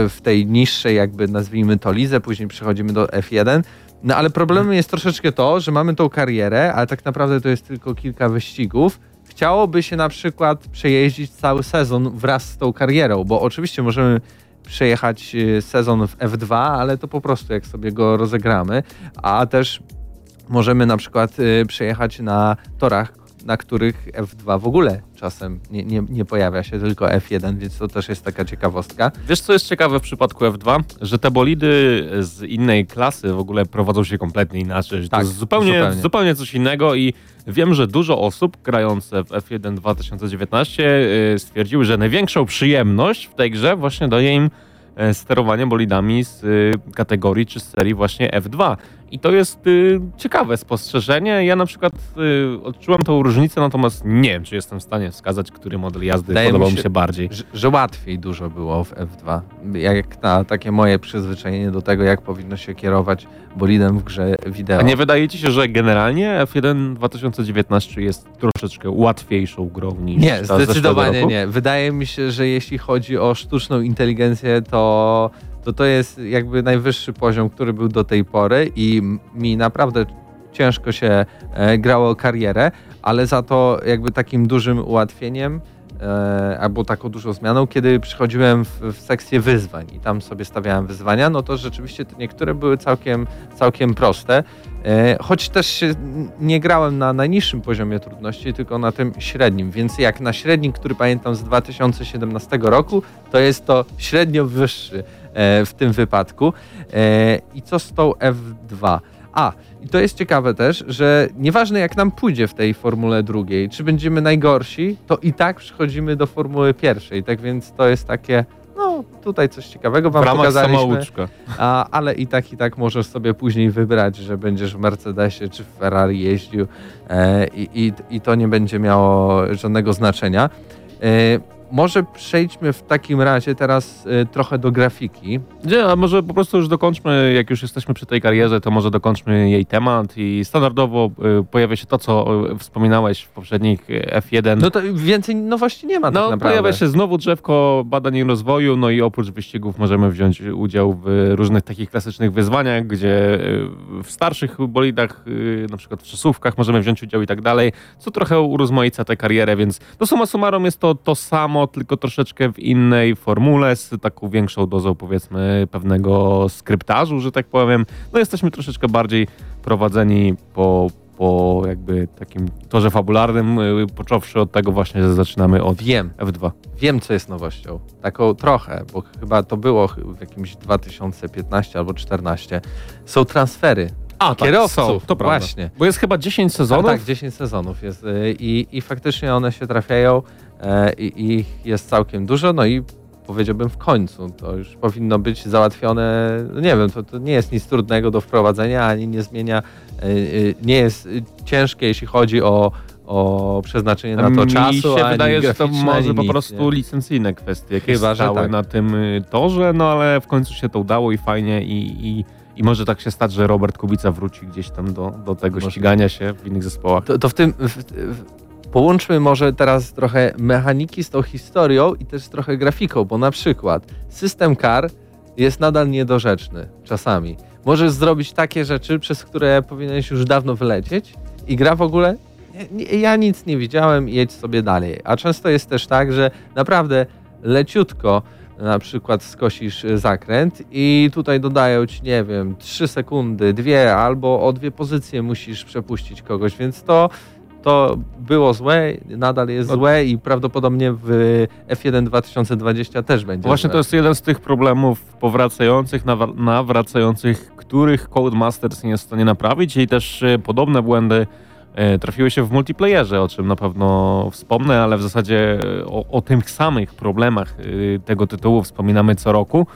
w tej niższej jakby nazwijmy to lidze, później przechodzimy do F1. No ale problemem jest troszeczkę to, że mamy tą karierę, ale tak naprawdę to jest tylko kilka wyścigów. Chciałoby się na przykład przejeździć cały sezon wraz z tą karierą, bo oczywiście możemy przejechać e, sezon w F2, ale to po prostu jak sobie go rozegramy, a też możemy na przykład y, przejechać na torach, na których F2 w ogóle czasem nie, nie, nie pojawia się, tylko F1, więc to też jest taka ciekawostka. Wiesz, co jest ciekawe w przypadku F2? Że te bolidy z innej klasy w ogóle prowadzą się kompletnie inaczej. Tak, to jest zupełnie, zupełnie. zupełnie. coś innego i wiem, że dużo osób grające w F1 2019 y, stwierdziły, że największą przyjemność w tej grze właśnie daje im e, sterowanie bolidami z y, kategorii czy z serii właśnie F2. I to jest y, ciekawe spostrzeżenie. Ja na przykład y, odczułem tą różnicę, natomiast nie wiem, czy jestem w stanie wskazać, który model jazdy Wydaje mi podobał mi się- bardziej. że, że łatwiej dużo było w F2. Jak na takie moje przyzwyczajenie do tego, jak powinno się kierować bolidem w grze wideo. A nie wydaje ci się, że generalnie F1 2019 jest troszeczkę łatwiejszą grą niż Nie, zdecydowanie nie. Wydaje mi się, że jeśli chodzi o sztuczną inteligencję, to to, to jest jakby najwyższy poziom, który był do tej pory i mi naprawdę ciężko się e, grało karierę, ale za to jakby takim dużym ułatwieniem e, albo taką dużą zmianą, kiedy przychodziłem w, w sekcję wyzwań i tam sobie stawiałem wyzwania, no to rzeczywiście niektóre były całkiem, całkiem proste. E, Choć też nie grałem na najniższym poziomie trudności, tylko na tym średnim, więc jak na średnim, który pamiętam z 2017 roku, to jest to średnio wyższy w tym wypadku. E, I co z tą F2? A, i to jest ciekawe też, że nieważne jak nam pójdzie w tej formule drugiej, czy będziemy najgorsi, to i tak przechodzimy do formuły pierwszej. Tak więc to jest takie, no tutaj coś ciekawego W wam ramach pokazaliśmy. samouczka. A, ale i tak, i tak możesz sobie później wybrać, że będziesz w Mercedesie czy w Ferrari jeździł e, i, i, i to nie będzie miało żadnego znaczenia. E, może przejdźmy w takim razie teraz e, trochę do grafiki. Nie, a może po prostu już dokończmy, jak już jesteśmy przy tej karierze, to może dokończmy jej temat i standardowo y, pojawia się to, co y, wspominałeś w poprzednich y, F1. No to więcej nowości nie ma tak No, naprawdę. pojawia się znowu drzewko badań i rozwoju, no i oprócz wyścigów możemy wziąć udział w różnych takich klasycznych wyzwaniach, gdzie y, w starszych bolidach, y, na przykład w czasówkach możemy wziąć udział i tak dalej, co trochę urozmaica tę karierę, więc no summa summarum jest to to samo, tylko troszeczkę w innej formule, z taką większą dozą powiedzmy pewnego skryptażu, że tak powiem. No jesteśmy troszeczkę bardziej prowadzeni po po jakby takim torze fabularnym, y, począwszy od tego właśnie, że zaczynamy od Wiem, F2. wiem co jest nowością. Taką trochę, bo chyba to było w jakimś 2015 albo 2014. Są transfery A, kierowców. są, to prawda. Właśnie. Bo jest chyba 10 sezonów. Tak, 10 sezonów jest y, i, i faktycznie one się trafiają e, i ich jest całkiem dużo, no i powiedziałbym w końcu, to już powinno być załatwione, no nie wiem, to, to nie jest nic trudnego do wprowadzenia, ani nie zmienia, y, y, nie jest y, ciężkie, jeśli chodzi o, o przeznaczenie na to Mi czasu, się ani wydaje, że to może po prostu nie? licencyjne kwestie, jakieś Chyba, stały tak. na tym torze, no ale w końcu się to udało i fajnie i, i, i może tak się stać, że Robert Kubica wróci gdzieś tam do, do tego Może. ścigania się w innych zespołach. To, to w tym. W, w, połączmy może teraz trochę mechaniki z tą historią i też trochę grafiką, bo na przykład system car jest nadal niedorzeczny czasami. Możesz zrobić takie rzeczy, przez które powinieneś już dawno wylecieć i gra w ogóle. Ja nic nie widziałem, jedź sobie dalej. A często jest też tak, że naprawdę leciutko na przykład skosisz y, zakręt i tutaj dodają ci, nie wiem, 3 sekundy, dwie albo o dwie pozycje musisz przepuścić kogoś, więc to, to było złe, nadal jest No- złe i prawdopodobnie w F1 2020 też będzie Właśnie złe. to jest jeden z tych problemów powracających, nawracających, których Codemasters nie jest w stanie naprawić i też e, podobne błędy trafiły się w multiplayerze, o czym na pewno wspomnę, ale w zasadzie e, o, o tych samych problemach e, tego tytułu wspominamy co roku.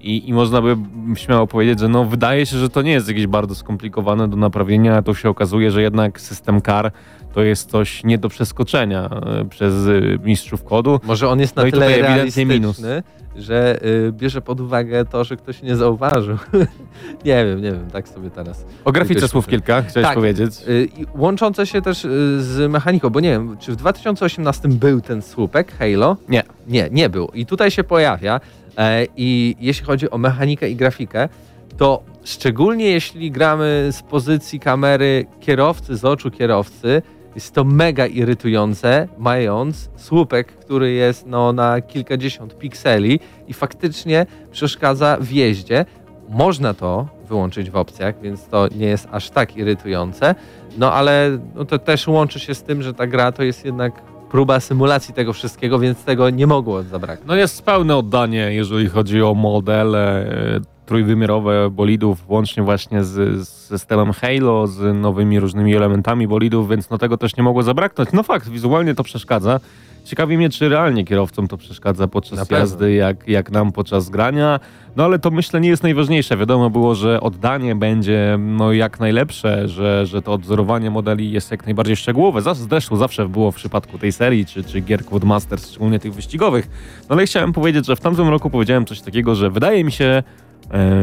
I, I można by śmiało powiedzieć, że no wydaje się, że to nie jest jakieś bardzo skomplikowane do naprawienia, a to się okazuje, że jednak system CAR to jest coś nie do przeskoczenia e, przez e, mistrzów kodu. Może on jest na No i tyle realistyczny, że y, bierze pod uwagę to, że ktoś nie zauważył. nie wiem, nie wiem, tak sobie teraz. O grafice słów kilka, chciałeś Tak. powiedzieć. Y, łączące się też y, z mechaniką, bo nie wiem, czy w 2018 był ten słupek Halo? Nie. Nie, nie był. I tutaj się pojawia. E, I jeśli chodzi o mechanikę i grafikę, to szczególnie jeśli gramy z pozycji kamery kierowcy, z oczu kierowcy, jest to mega irytujące, mając słupek, który jest no, na kilkadziesiąt pikseli i faktycznie przeszkadza w jeździe. Można to wyłączyć w opcjach, więc to nie jest aż tak irytujące. No ale no, to też łączy się z tym, że ta gra to jest jednak próba symulacji tego wszystkiego, więc tego nie mogło zabraknąć. No jest pełne oddanie, jeżeli chodzi o modele e, trójwymiarowe bolidów, łącznie właśnie z, z systemem Halo, z nowymi różnymi elementami bolidów, więc no tego też nie mogło zabraknąć. No fakt, wizualnie to przeszkadza. Ciekawi mnie, czy realnie kierowcom to przeszkadza podczas jazdy, jak, jak nam podczas grania. No ale to myślę nie jest najważniejsze. Wiadomo było, że oddanie będzie no, jak najlepsze, że, że to odzorowanie modeli jest jak najbardziej szczegółowe. Zresztą zawsze było w przypadku tej serii, czy, czy gier Codemasters, szczególnie tych wyścigowych. No ale chciałem powiedzieć, że w tamtym roku powiedziałem coś takiego, że wydaje mi się,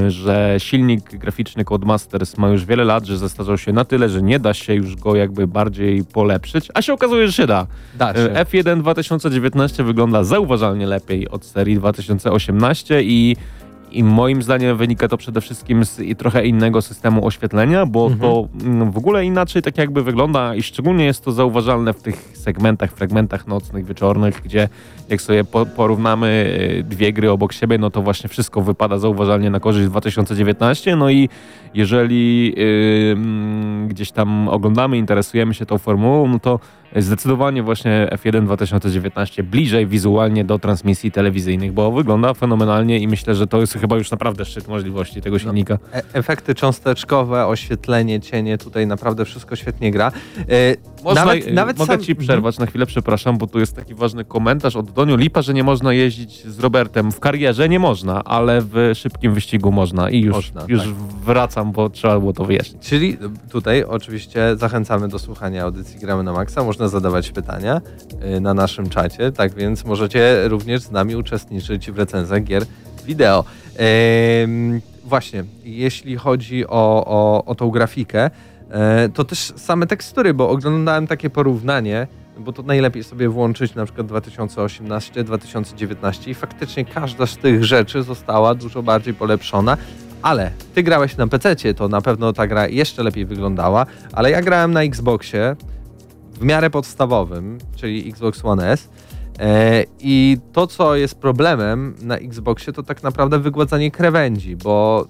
że silnik graficzny Codemasters ma już wiele lat, że zestarzał się na tyle, że nie da się już go jakby bardziej polepszyć, a się okazuje, że się da. Da się. E, F1 2019 wygląda zauważalnie lepiej od serii 2018 i, i moim zdaniem wynika to przede wszystkim z i trochę innego systemu oświetlenia, bo to mm, w ogóle inaczej tak jakby wygląda i szczególnie jest to zauważalne w tych segmentach, fragmentach nocnych, wieczornych, gdzie jak sobie po, porównamy e, dwie gry obok siebie, no to właśnie wszystko wypada zauważalnie na korzyść 2019, no i jeżeli y, mm, gdzieś tam oglądamy, interesujemy się tą formułą, no to zdecydowanie właśnie F1 2019 bliżej wizualnie do transmisji telewizyjnych, bo wygląda fenomenalnie i myślę, że to jest chyba już naprawdę szczyt możliwości tego silnika. E- efekty cząsteczkowe, oświetlenie, cienie, tutaj naprawdę wszystko świetnie gra. E, Można, nawet, nawet mogę sam... ci przerwać na chwilę, przepraszam, bo tu jest taki ważny komentarz od Doniu Lipa, że nie można jeździć z Robertem. W karierze nie można, ale w szybkim wyścigu można i już, Można, już tak. wracam, bo trzeba było to wyjaśnić. Czyli tutaj oczywiście zachęcamy do słuchania audycji Gramy na Maxa. Można zadawać pytania y, na naszym czacie, tak więc możecie również z nami uczestniczyć w recenzjach gier wideo. Właśnie, jeśli chodzi o, o, o tą grafikę, e, to też same tekstury, bo oglądałem takie porównanie, bo to najlepiej sobie włączyć na przykład 2018, 2019 i faktycznie każda z tych rzeczy została dużo bardziej polepszona, ale ty grałeś na PC, to na pewno ta gra jeszcze lepiej wyglądała, ale ja grałem na Xboxie w miarę podstawowym, czyli Xbox One S. E, I to, co jest problemem na Xboxie, to tak naprawdę wygładzanie krawędzi, bo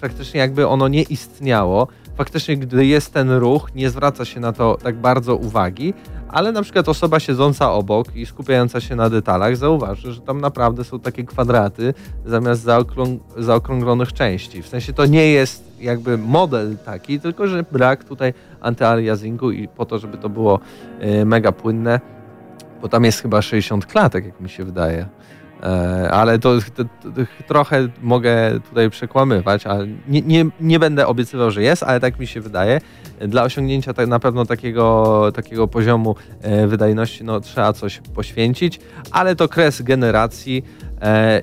praktycznie jakby ono nie istniało. Faktycznie, gdy jest ten ruch, nie zwraca się na to tak bardzo uwagi, ale na przykład osoba siedząca obok i skupiająca się na detalach zauważy, że tam naprawdę są takie kwadraty zamiast zaokrąg- zaokrąglonych części. W sensie to nie jest jakby model taki, tylko że brak tutaj antyaliasingu i po to, żeby to było e, mega płynne, bo tam jest chyba 60 klatek, jak mi się wydaje. E, ale to, to, to trochę mogę tutaj przekłamywać, ale nie, nie, nie będę obiecywał, że jest, ale tak mi się wydaje. Dla osiągnięcia tak, na pewno takiego, takiego poziomu e, wydajności no, trzeba coś poświęcić, ale to kres generacji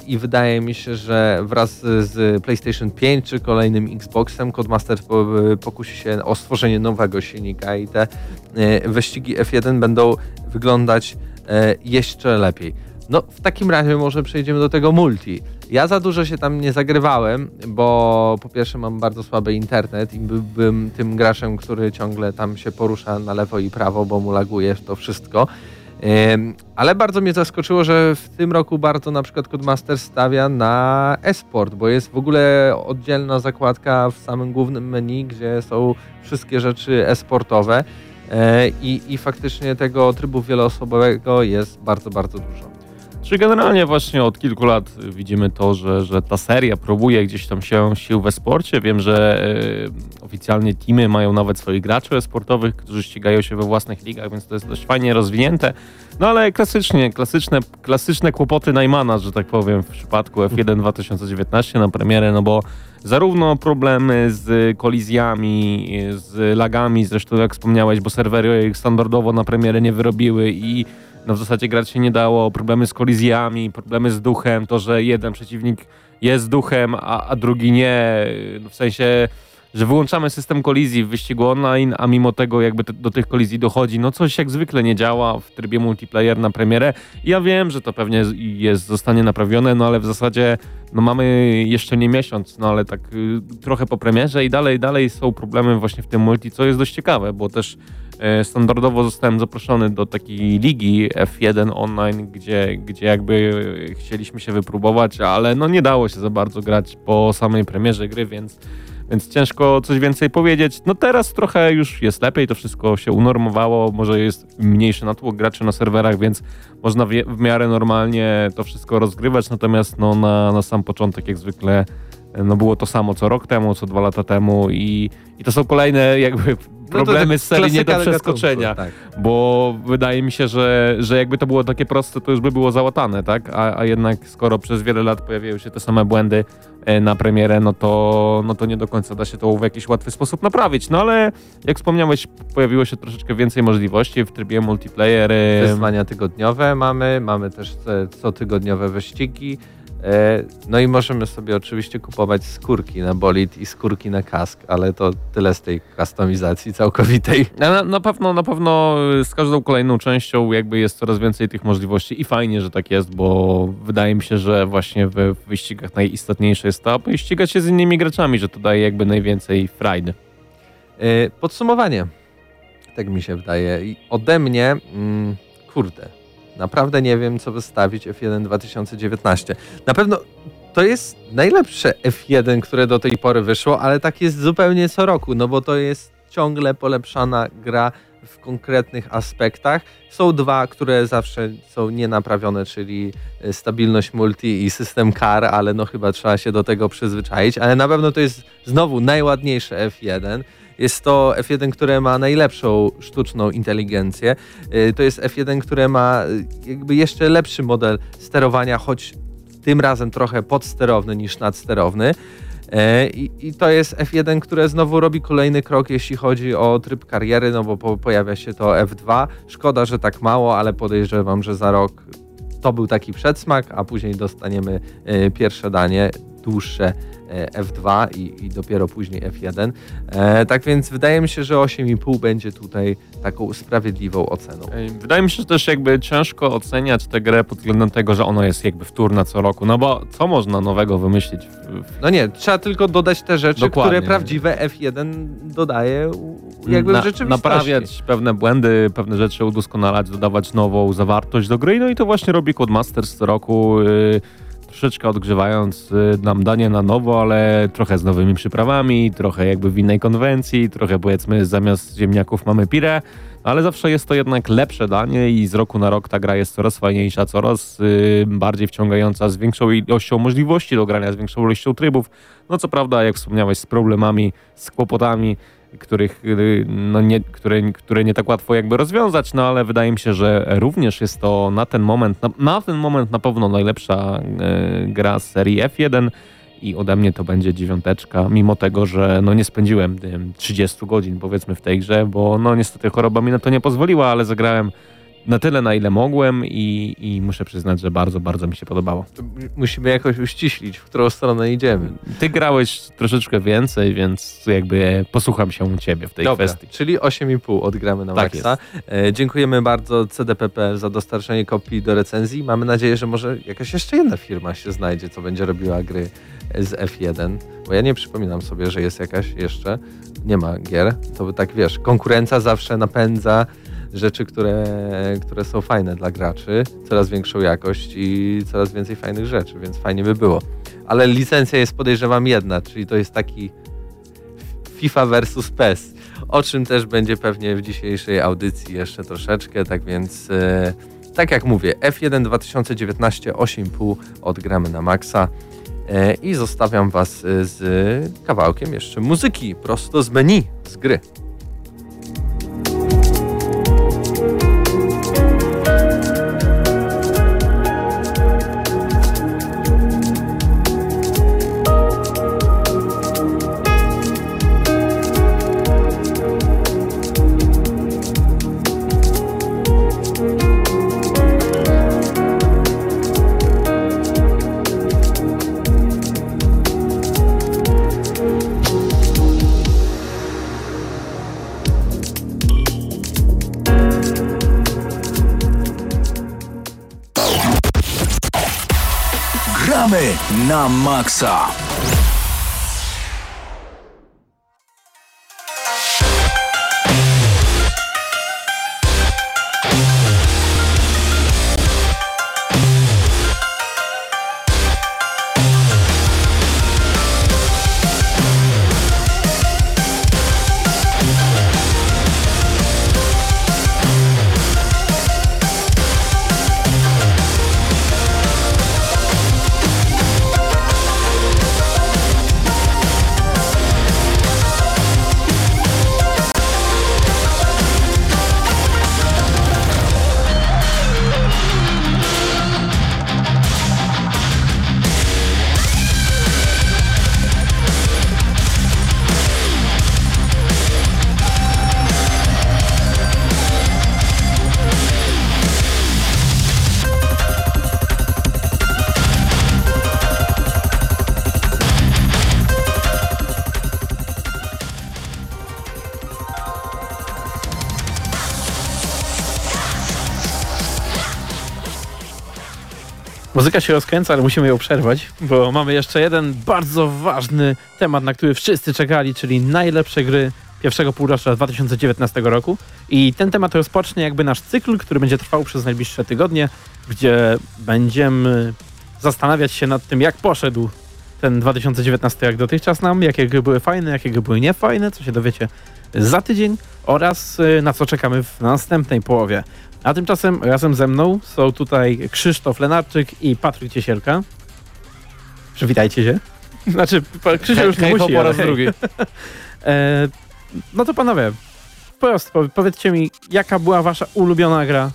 i wydaje mi się, że wraz z, PlayStation 5 czy kolejnym Xboxem Codemaster po, pokusi się o stworzenie nowego silnika i te e, wyścigi F1 będą wyglądać e, jeszcze lepiej. No, w takim razie może przejdziemy do tego multi. Ja za dużo się tam nie zagrywałem, bo po pierwsze mam bardzo słaby internet i byłbym tym graczem, który ciągle tam się porusza na lewo i prawo, bo mu laguje to wszystko. Ale bardzo mnie zaskoczyło, że w tym roku bardzo na przykład Codemaster stawia na esport, bo jest w ogóle oddzielna zakładka w samym głównym menu, gdzie są wszystkie rzeczy esportowe e, i, i faktycznie tego trybu wieloosobowego jest bardzo, bardzo dużo. Czy generalnie właśnie od kilku lat widzimy to, że, że ta seria próbuje gdzieś tam się sił we sporcie. Wiem, że e, oficjalnie teamy mają nawet swoich graczy esportowych, którzy ścigają się we własnych ligach, więc to jest dość fajnie rozwinięte. No ale klasycznie, klasyczne, klasyczne kłopoty Najmana, że tak powiem, w przypadku F1 2019 na premierę, no bo zarówno problemy z kolizjami, z lagami, zresztą jak wspomniałeś, bo serwery standardowo na premierę nie wyrobiły i no w zasadzie grać się nie dało, problemy z kolizjami, problemy z duchem, to, że jeden przeciwnik jest duchem, a, a drugi nie, no w sensie, że wyłączamy system kolizji w wyścigu online, a mimo tego jakby te, do tych kolizji dochodzi, no coś jak zwykle nie działa w trybie multiplayer na premierę. Ja wiem, że to pewnie jest, zostanie naprawione, no ale w zasadzie no mamy jeszcze nie miesiąc, no ale tak y, trochę po premierze i dalej, dalej są problemy właśnie w tym multi, co jest dość ciekawe, bo też standardowo zostałem zaproszony do takiej ligi F1 online, gdzie, gdzie jakby chcieliśmy się wypróbować, ale no nie dało się za bardzo grać po samej premierze gry, więc więc ciężko coś więcej powiedzieć. No teraz trochę już jest lepiej, to wszystko się unormowało, może jest mniejszy natłok graczy na serwerach, więc można w, w miarę normalnie to wszystko rozgrywać, natomiast no, na, na sam początek jak zwykle no było to samo co rok temu, co dwa lata temu i, i to są kolejne jakby problemy tak z serii nie do przeskoczenia. Tak. Bo wydaje mi się, że, że jakby to było takie proste, to już by było załatane, tak? A, a jednak skoro przez wiele lat pojawiają się te same błędy e, na premierę, no to, no to nie do końca da się to w jakiś łatwy sposób naprawić. No ale jak wspomniałeś, pojawiło się troszeczkę więcej możliwości w trybie multiplayer. Wyzwania tygodniowe mamy, mamy też te cotygodniowe wyścigi. E, No i możemy sobie oczywiście kupować skórki na bolid i skórki na kask, ale to tyle z tej kustomizacji całkowitej. Na, na pewno, na pewno y, z każdą kolejną częścią jakby jest coraz więcej tych możliwości i fajnie, że tak jest, bo wydaje mi się, że właśnie w wyścigach najistotniejsze jest to, aby ścigać się z innymi graczami, że to daje jakby najwięcej frajdy. E, Podsumowanie. Tak mi się wydaje. I ode mnie, mm, kurde, naprawdę nie wiem, co wystawić F1 2019. Na pewno to jest najlepsze F1, które do tej pory wyszło, ale tak jest zupełnie co roku, no bo to jest ciągle polepszana gra w konkretnych aspektach. Są dwa, które zawsze są nienaprawione, czyli e, stabilność multi i system car, ale no chyba trzeba się do tego przyzwyczaić, ale na pewno to jest znowu najładniejsze F1. Jest to F1, które ma najlepszą sztuczną inteligencję. Y, To jest F1, które ma y, jakby jeszcze lepszy model sterowania, choć tym razem trochę podsterowny niż nadsterowny. E, I, I to jest F1, które znowu robi kolejny krok, jeśli chodzi o tryb kariery, no bo po, pojawia się to F2. Szkoda, że tak mało, ale podejrzewam, że za rok to był taki przedsmak, a później dostaniemy e, pierwsze danie, dłuższe e, F2 i, i dopiero później F1. E, tak więc wydaje mi się, że 8,5 będzie tutaj taką sprawiedliwą oceną. Wydaje mi się, że też jakby ciężko oceniać tę grę pod względem tego, że ona jest jakby wtórna co roku, no bo co można nowego wymyślić? W, No nie, trzeba tylko dodać te rzeczy, Dokładnie. które prawdziwe F1 dodaje jakby na- w rzeczywistości. Naprawiać pewne błędy, pewne rzeczy udoskonalać, dodawać nową zawartość do gry, no i to właśnie robi Codemasters co roku, yy, troszeczkę odgrzewając yy, nam danie na nowo, ale trochę z nowymi przyprawami, trochę jakby w innej konwencji, trochę powiedzmy zamiast ziemniaków mamy pire, ale zawsze jest to jednak lepsze danie i z roku na rok ta gra jest coraz fajniejsza, coraz yy, bardziej wciągająca, z większą ilością możliwości do grania, z większą ilością trybów. No co prawda, jak wspomniałeś, z problemami, z kłopotami, których, yy, no nie, które, które nie tak łatwo jakby rozwiązać, no ale wydaje mi się, że również jest to na ten moment, na, na ten moment na pewno najlepsza yy, gra z serii F1 i ode mnie to będzie dziewiąteczka, mimo tego, że no nie spędziłem nie wiem, 30 godzin powiedzmy w tej grze, bo no niestety choroba mi na to nie pozwoliła, ale zagrałem na tyle, na ile mogłem i, i muszę przyznać, że bardzo, bardzo mi się podobało. Musimy jakoś uściślić, w którą stronę idziemy. Ty grałeś troszeczkę więcej, więc jakby posłucham się ciebie w tej Dobra, kwestii. czyli 8,5 odgramy na Tak maksa. E, dziękujemy bardzo CDPP za dostarczenie kopii do recenzji. Mamy nadzieję, że może jakaś jeszcze jedna firma się znajdzie, co będzie robiła gry z F1, bo ja nie przypominam sobie, że jest jakaś jeszcze. Nie ma gier. To by tak wiesz, konkurencja zawsze napędza rzeczy, które, które są fajne dla graczy, coraz większą jakość i coraz więcej fajnych rzeczy, więc fajnie by było. Ale licencja jest podejrzewam jedna, czyli to jest taki FIFA versus PES, o czym też będzie pewnie w dzisiejszej audycji jeszcze troszeczkę, tak więc e, tak jak mówię, F1 2019 8,5 odgramy na maksa e, i zostawiam was e, z kawałkiem jeszcze muzyki prosto z menu, z gry. Na Muzyka się rozkręca, ale musimy ją przerwać, bo mamy jeszcze jeden bardzo ważny temat, na który wszyscy czekali, czyli najlepsze gry pierwszego półrocza 2019 roku. I ten temat rozpocznie jakby nasz cykl, który będzie trwał przez najbliższe tygodnie, gdzie będziemy zastanawiać się nad tym, jak poszedł ten 2019 jak dotychczas nam, jakie gry były fajne, jakie gry były niefajne, co się dowiecie za tydzień oraz y, na co czekamy w następnej połowie. A tymczasem razem ze mną są tutaj Krzysztof Lenarczyk i Patryk Ciesielka. Przywitajcie się. Znaczy, Krzysztof już nie musi, po raz drugi. E, no to panowie, wprost po- powiedzcie mi, jaka była wasza ulubiona gra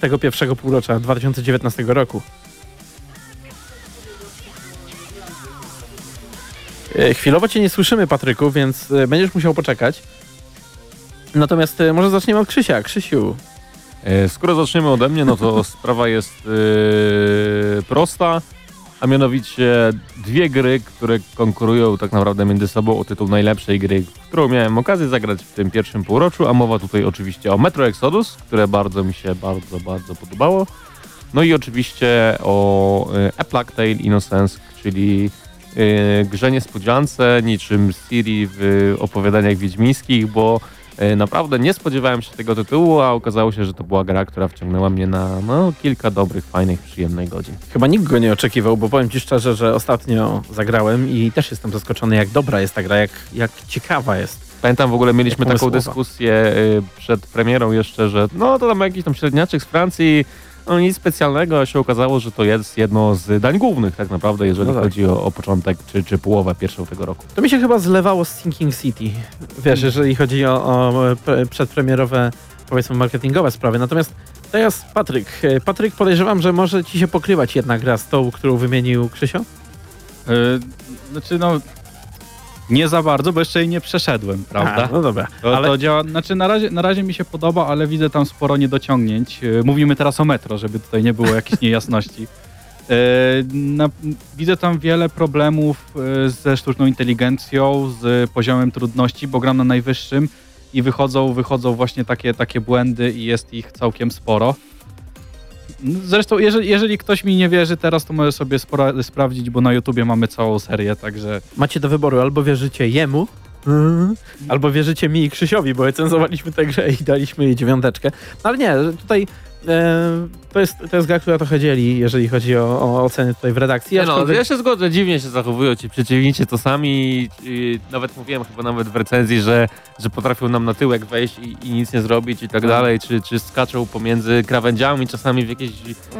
tego pierwszego półrocza 2019 roku? E, Chwilowo cię nie słyszymy, Patryku, więc e, będziesz musiał poczekać. Natomiast może zaczniemy od Krzysia. Krzysiu, Skoro zaczniemy ode mnie, no to sprawa jest e, prosta, a mianowicie dwie gry, które konkurują tak naprawdę między sobą o tytuł najlepszej gry, którą miałem okazję zagrać w tym pierwszym półroczu, a mowa tutaj oczywiście o Metro Exodus, które bardzo mi się bardzo, bardzo podobało. No i oczywiście o e, A Plague Tale Innocence, czyli e, grze niespodziance, niczym Siri w opowiadaniach wiedźmińskich, bo E, Naprawdę nie spodziewałem się tego tytułu, a okazało się, że to była gra, która wciągnęła mnie na no, kilka dobrych, fajnych, przyjemnych godzin. chyba nikt go nie oczekiwał, bo powiem ci szczerze, że ostatnio zagrałem i też jestem zaskoczony, jak dobra jest ta gra, jak, jak ciekawa jest. Pamiętam w ogóle mieliśmy taką dyskusję y, przed premierą jeszcze, że no to tam jakiś tam średniaczek z Francji, no nic specjalnego, a się okazało, że to jest jedno z dań głównych tak naprawdę, jeżeli No tak. chodzi o, o początek czy, czy połowę pierwszą tego roku. To mi się chyba zlewało z Thinking City, wiesz, jeżeli chodzi o, o pre- przedpremierowe, powiedzmy, marketingowe sprawy. Natomiast teraz Patryk. E, Patryk, podejrzewam, że może ci się pokrywać jedna gra z tą, którą wymienił Krzysio? Yy, znaczy no, nie za bardzo, bo jeszcze jej nie przeszedłem, prawda? A, no dobra, To, ale to działa, znaczy na razie, na razie mi się podoba, ale widzę tam sporo niedociągnięć. Yy, Mówimy teraz o metro, żeby tutaj nie było jakichś niejasności. Yy, na, widzę tam wiele problemów yy, ze sztuczną inteligencją, z poziomem trudności, bo gram na najwyższym i wychodzą, wychodzą właśnie takie, takie błędy i jest ich całkiem sporo. Zresztą, jeżeli, jeżeli ktoś mi nie wierzy teraz, to może sobie sprawdzić, bo na YouTubie mamy całą serię, także macie do wyboru albo wierzycie jemu, albo wierzycie mi i Krzysiowi, bo recenzowaliśmy tę grę i daliśmy jej dziewiąteczkę. No ale nie, tutaj to, jest, to jest gra, która trochę dzieli, jeżeli chodzi o, o oceny tutaj w redakcji. Nie no, ja się zgodzę, dziwnie się zachowują ci przeciwnicy to sami. i nawet mówiłem chyba nawet w recenzji, że, że potrafią nam na tyłek wejść i, i nic nie zrobić i tak dalej, czy, czy skaczą pomiędzy krawędziami czasami w jakiś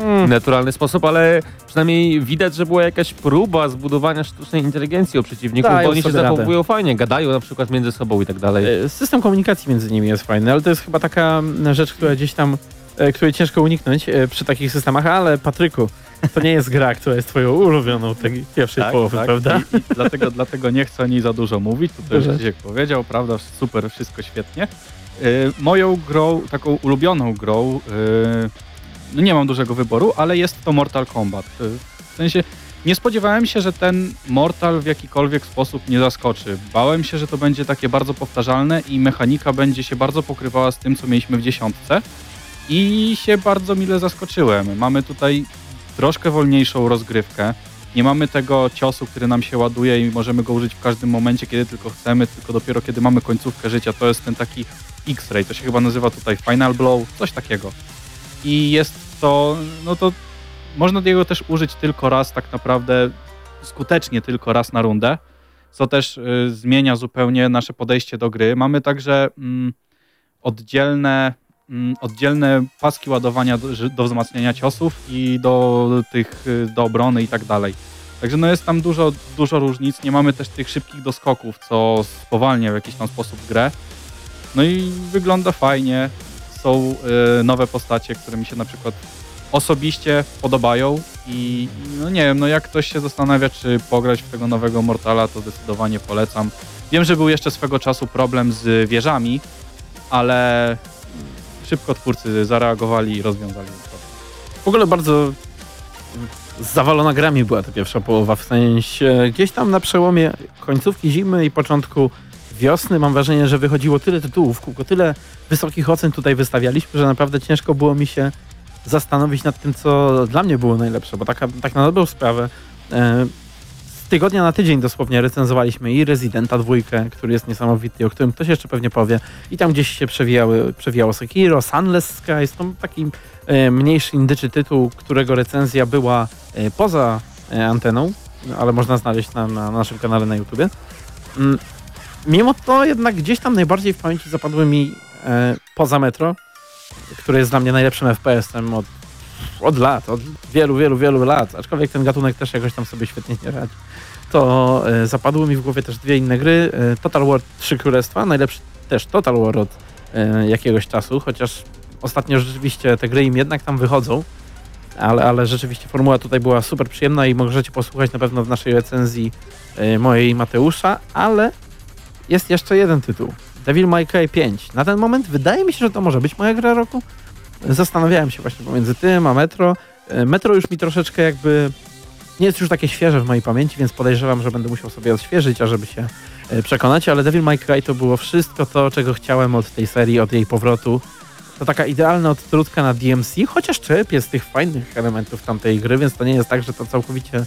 Mm. naturalny sposób, ale przynajmniej widać, że była jakaś próba zbudowania sztucznej inteligencji o przeciwników, Dają bo oni się sobie radę. zachowują fajnie, gadają na przykład między sobą i tak dalej. E, System komunikacji między nimi jest fajny, ale to jest chyba taka mm, rzecz, która gdzieś tam, e, której ciężko uniknąć e, przy takich systemach, ale Patryku, to nie jest gra, która jest twoją ulubioną tej pierwszej połowy, prawda? I, i dlatego, dlatego nie chcę o niej za dużo mówić. Dobrze. już Krzysiek powiedział, prawda? Super, wszystko świetnie. Y, moją grą, taką ulubioną grą, no nie mam dużego wyboru, ale jest to Mortal Kombat. W sensie nie spodziewałem się, że ten Mortal w jakikolwiek sposób nie zaskoczy. Bałem się, że to będzie takie bardzo powtarzalne i mechanika będzie się bardzo pokrywała z tym, co mieliśmy w dziesiątce. I się bardzo mile zaskoczyłem. Mamy tutaj troszkę wolniejszą rozgrywkę. Nie mamy tego ciosu, który nam się ładuje i możemy go użyć w każdym momencie, kiedy tylko chcemy, tylko dopiero kiedy mamy końcówkę życia. To jest ten taki X-ray, to się chyba nazywa tutaj Final Blow, coś takiego. I jest to, no to można jego też użyć tylko raz, tak naprawdę skutecznie tylko raz na rundę, co też y, zmienia zupełnie nasze podejście do gry. Mamy także mm, oddzielne, oddzielne paski ładowania do, do wzmacniania ciosów i do tych, y, do obrony i tak dalej. Także no jest tam dużo, dużo różnic. Nie mamy też tych szybkich doskoków, co spowalnia w jakiś tam sposób grę. No i wygląda fajnie. Są y, nowe postacie, które mi się na przykład osobiście podobają i no nie wiem, no jak ktoś się zastanawia, czy pograć w tego nowego Mortala, to zdecydowanie polecam. Wiem, że był jeszcze swego czasu problem z wieżami, ale szybko twórcy zareagowali i rozwiązali to. W ogóle bardzo zawalona grami była ta pierwsza połowa, w sensie gdzieś tam na przełomie końcówki zimy i początku wiosny mam wrażenie, że wychodziło tyle tytułów kółko, tyle wysokich ocen tutaj wystawialiśmy, że naprawdę ciężko było mi się zastanowić nad tym, co dla mnie było najlepsze, bo taka, tak na dobrą sprawę e, tygodnia na tydzień dosłownie recenzowaliśmy i Residenta dwójkę, który jest niesamowity, o którym ktoś jeszcze pewnie powie, i tam gdzieś się przewijały, przewijało Sekiro, Sunless Skies, to taki e, mniejszy indyczy tytuł, którego recenzja była e, poza e, anteną, ale można znaleźć na, na naszym kanale na YouTubie. Mm, Mimo to jednak gdzieś tam najbardziej w pamięci zapadły mi e, poza Metro, które jest dla mnie najlepszym FPS-em od, od lat, od wielu, wielu, wielu lat, aczkolwiek ten gatunek też jakoś tam sobie świetnie nie radzi. To e, zapadły mi w głowie też dwie inne gry. E, Total War 3 Królestwa, najlepszy też Total War od e, jakiegoś czasu, chociaż ostatnio rzeczywiście te gry im jednak tam wychodzą, ale, ale rzeczywiście formuła tutaj była super przyjemna i możecie posłuchać na pewno w naszej recenzji mojej Mateusza, ale jest jeszcze jeden tytuł. Devil May Cry 5. Na ten moment wydaje mi się, że to może być moja gra roku. Zastanawiałem się właśnie pomiędzy tym a Metro. E, Metro już mi troszeczkę jakby nie jest już takie świeże w mojej pamięci, więc podejrzewam, że będę musiał sobie odświeżyć, ażeby się e, przekonać, ale Devil May Cry to było wszystko to, czego chciałem od tej serii, od jej powrotu. To taka idealna odtrutka na DMC, chociaż czerpie z tych fajnych elementów tamtej gry, więc to nie jest tak, że to całkowicie,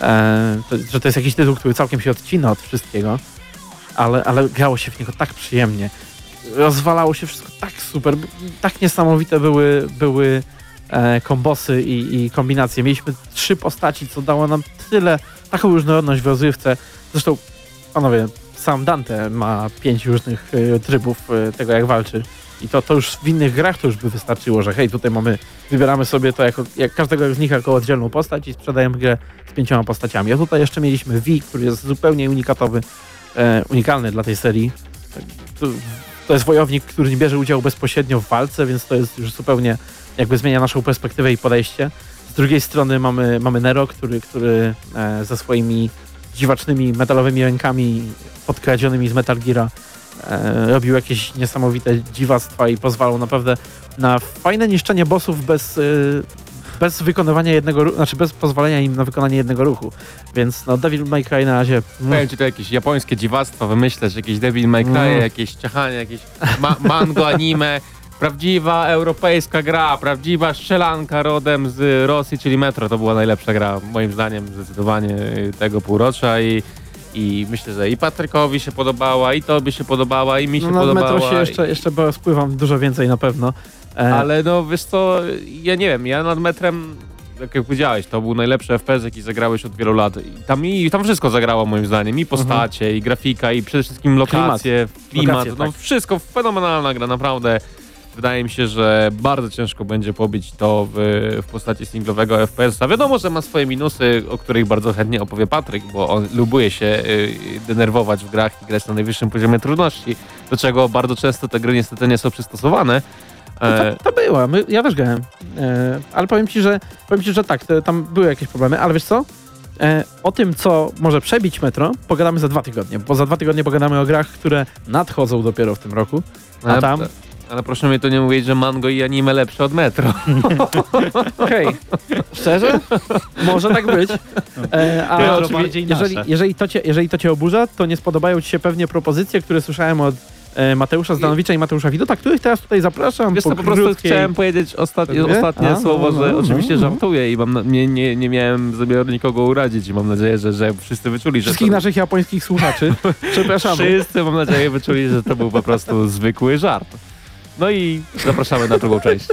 e, to, że to jest jakiś tytuł, który całkiem się odcina od wszystkiego, ale, ale grało się w niego tak przyjemnie. Rozwalało się wszystko tak super, tak niesamowite były, były e, kombosy i, i kombinacje. Mieliśmy trzy postaci, co dało nam tyle, taką różnorodność w rozrywce. Zresztą, panowie, sam Dante ma pięć różnych e, trybów e, tego, jak walczy. I to, to już w innych grach to już by wystarczyło, że hej, tutaj mamy, wybieramy sobie to jako, jak każdego z nich jako oddzielną postać i sprzedajemy grę z pięcioma postaciami. A tutaj jeszcze mieliśmy V, który jest zupełnie unikatowy, e, unikalny dla tej serii. To, jest wojownik, który nie bierze udziału bezpośrednio w walce, więc to jest już zupełnie jakby zmienia naszą perspektywę i podejście. Z drugiej strony mamy, mamy Nero, który, który e, ze swoimi dziwacznymi metalowymi rękami podkradzionymi z Metal Geara e, robił jakieś niesamowite dziwactwa i pozwalał naprawdę na fajne niszczenie bossów bez, e, bez wykonywania jednego ruchu, znaczy bez pozwolenia im na wykonanie jednego ruchu. Więc no Devil May Cry na razie mm, Powiem ci to jakieś japońskie dziwactwa wymyśleć, jakieś Devil May Cry, Mm. jakieś ciachanie, jakieś ma mango anime. Prawdziwa europejska gra, prawdziwa strzelanka rodem z Rosji, czyli Metro. To była najlepsza gra, moim zdaniem, zdecydowanie tego półrocza i, i myślę, że i Patrykowi się podobała, i tobie się podobała, i mi się no, podobała. metro się jeszcze, jeszcze bo spływam dużo więcej na pewno. E, Ale no wiesz co, ja nie wiem, ja nad metrem, jak powiedziałeś, to był najlepszy FPS, jaki zagrałeś od wielu lat. I tam, i tam wszystko zagrało moim zdaniem, i postacie, i grafika, i przede wszystkim lokacje, klimat, Lokacje, no tak. wszystko, fenomenalna gra, naprawdę. Wydaje mi się, że bardzo ciężko będzie pobić to w, w postaci singlowego FPS-a. Wiadomo, że ma swoje minusy, o których bardzo chętnie opowie Patryk, bo on lubuje się y, denerwować w grach i grać na najwyższym poziomie trudności, do czego bardzo często te gry niestety nie są przystosowane. No E, to, to była, my, ja też grałem. E, ale powiem ci, że powiem ci, że tak, te, tam były jakieś problemy, ale wiesz co? E, o tym, co może przebić metro, pogadamy za dwa tygodnie, bo za dwa tygodnie pogadamy o grach, które nadchodzą dopiero w tym roku. A Ale- tam, Ale proszę mi to nie mówić, że mango i anime lepsze od metro. okej, szczerze? Może tak być. E, a Metro oczywiście, jeżeli, jeżeli, to cię, jeżeli to cię oburza, to nie spodobają ci się pewnie propozycje, które słyszałem od Mateusza Zdanowicza i Mateusza Widota, których teraz tutaj zapraszam. Wiesz co, po prostu chciałem powiedzieć ostatnie, ostatnie A, słowo, no, że no, oczywiście no, no. żartuję i mam nie, nie, nie miałem zamiaru nikogo urazić i mam nadzieję, że, że wszyscy wyczuli, że Wszystkich to, naszych japońskich słuchaczy. Przepraszamy. wszyscy mam nadzieję wyczuli, że to był po prostu zwykły żart. No i zapraszamy na drugą część.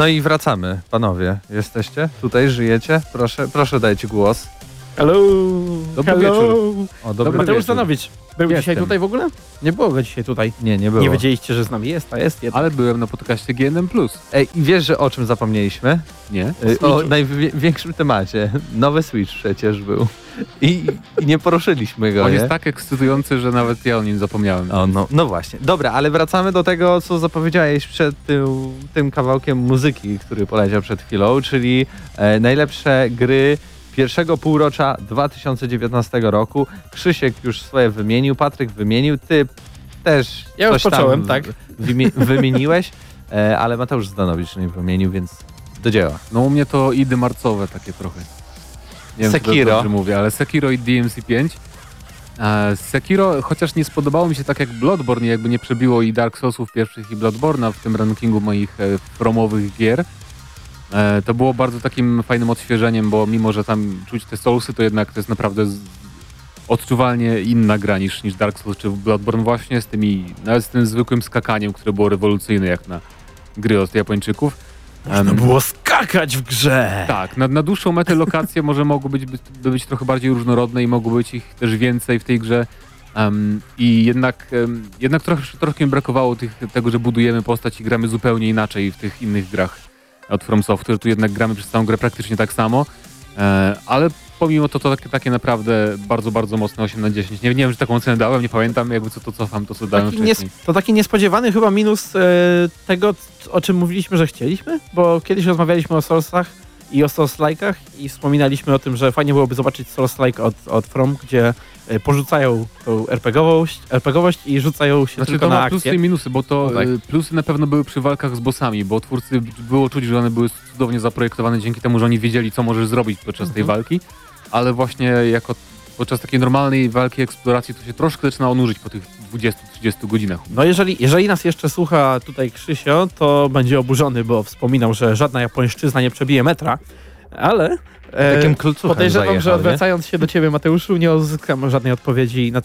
No i wracamy, panowie. Jesteście? Tutaj żyjecie? Proszę, proszę dajcie głos. Hello! Dobry Hello! wieczór. O, dobry Mateusz wieczór. Stanowicz Był Jestem. dzisiaj tutaj w ogóle? Nie było go dzisiaj tutaj. Nie, nie było. Nie wiedzieliście, że z nami jest, a jest jednak. Ale byłem na podcaście GNM+. Ej, i wiesz, że o czym zapomnieliśmy? Nie? Y, O największym temacie. Nowy Switch przecież był. I, i nie poruszyliśmy go, On nie? jest tak ekscytujący, że nawet ja o nim zapomniałem. O, no, no właśnie. Dobra, ale wracamy do tego, co zapowiedziałeś przed tym, tym kawałkiem muzyki, który poleciał przed chwilą, czyli e, najlepsze gry pierwszego półrocza 2019 roku. Krzysiek już swoje wymienił, Patryk wymienił, ty też Ja już coś tam począłem, tak. wymi- wymieniłeś, e, ale Mateusz Zdanowicz nie wymienił, więc do dzieła. No u mnie to idy marcowe takie trochę. Nie wiem, czy Sekiro. dobrze mówię, ale Sekiro i DMC5. E, Sekiro, chociaż nie spodobało mi się tak jak Bloodborne, jakby nie przebiło i Dark Soulsów pierwszych i Bloodborne'a w tym rankingu moich e, promowych gier, to było bardzo takim fajnym odświeżeniem, bo mimo, że tam czuć te Soulsy, to jednak to jest naprawdę odczuwalnie inna gra niż, niż Dark Souls czy Bloodborne właśnie z tymi, nawet z tym zwykłym skakaniem, które było rewolucyjne jak na gry od Japończyków. Em, było skakać w grze! tak, na, na dłuższą metę lokacje może mogły być, by, by być trochę bardziej różnorodne i mogło być ich też więcej w tej grze. Em, I jednak, em, jednak trochę, trochę mi brakowało tych, tego, że budujemy postać i gramy zupełnie inaczej w tych innych grach od From Software. Tu jednak gramy przez całą grę praktycznie tak samo, e, ale pomimo to to takie, takie naprawdę bardzo, bardzo mocne 8 na 10. Nie, nie wiem, czy taką ocenę dałem, nie pamiętam, jakby co to cofam, to co dałem Taki nies- wcześniej. to taki niespodziewany chyba minus e, tego, o czym mówiliśmy, że chcieliśmy, bo kiedyś rozmawialiśmy o Soulsach i o Souls-like'ach i wspominaliśmy o tym, że fajnie byłoby zobaczyć Souls-like od, od From, gdzie e, porzucają tą RPGowość, RPGowość i rzucają się Znaczy tylko to na ma plusy akcję. i minusy, bo to No tak. plusy na pewno były przy walkach z bossami, bo twórcy było czuć, że one były cudownie zaprojektowane dzięki temu, że oni wiedzieli, co możesz zrobić podczas tej Mhm. walki, ale właśnie jako podczas takiej normalnej walki, eksploracji to się troszkę zaczyna onurzyć po tych 20-30 godzinach. No jeżeli, jeżeli nas jeszcze słucha tutaj Krzysio, to będzie oburzony, bo wspominał, że żadna japońszczyzna nie przebije metra, ale e, Takim podejrzewam, zajechał, że nie? odwracając się do ciebie Mateuszu, nie uzyskam żadnej odpowiedzi na,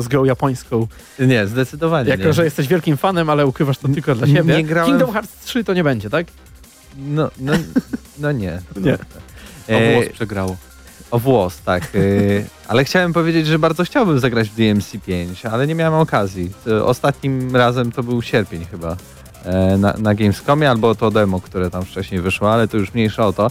z grą japońską. Nie, zdecydowanie Jako, nie. że jesteś wielkim fanem, ale ukrywasz to tylko dla Nie siebie. grałem Kingdom Hearts 3 to nie będzie, tak? No, no, no nie. Nie. O E, włos przegrało. O włos, tak. y, ale chciałem powiedzieć, że bardzo chciałbym zagrać w DMC5, ale nie miałem okazji. To Ostatnim razem to był sierpień chyba e, na, na Gamescomie, albo to demo, które tam wcześniej wyszło, ale to już mniejsza o to.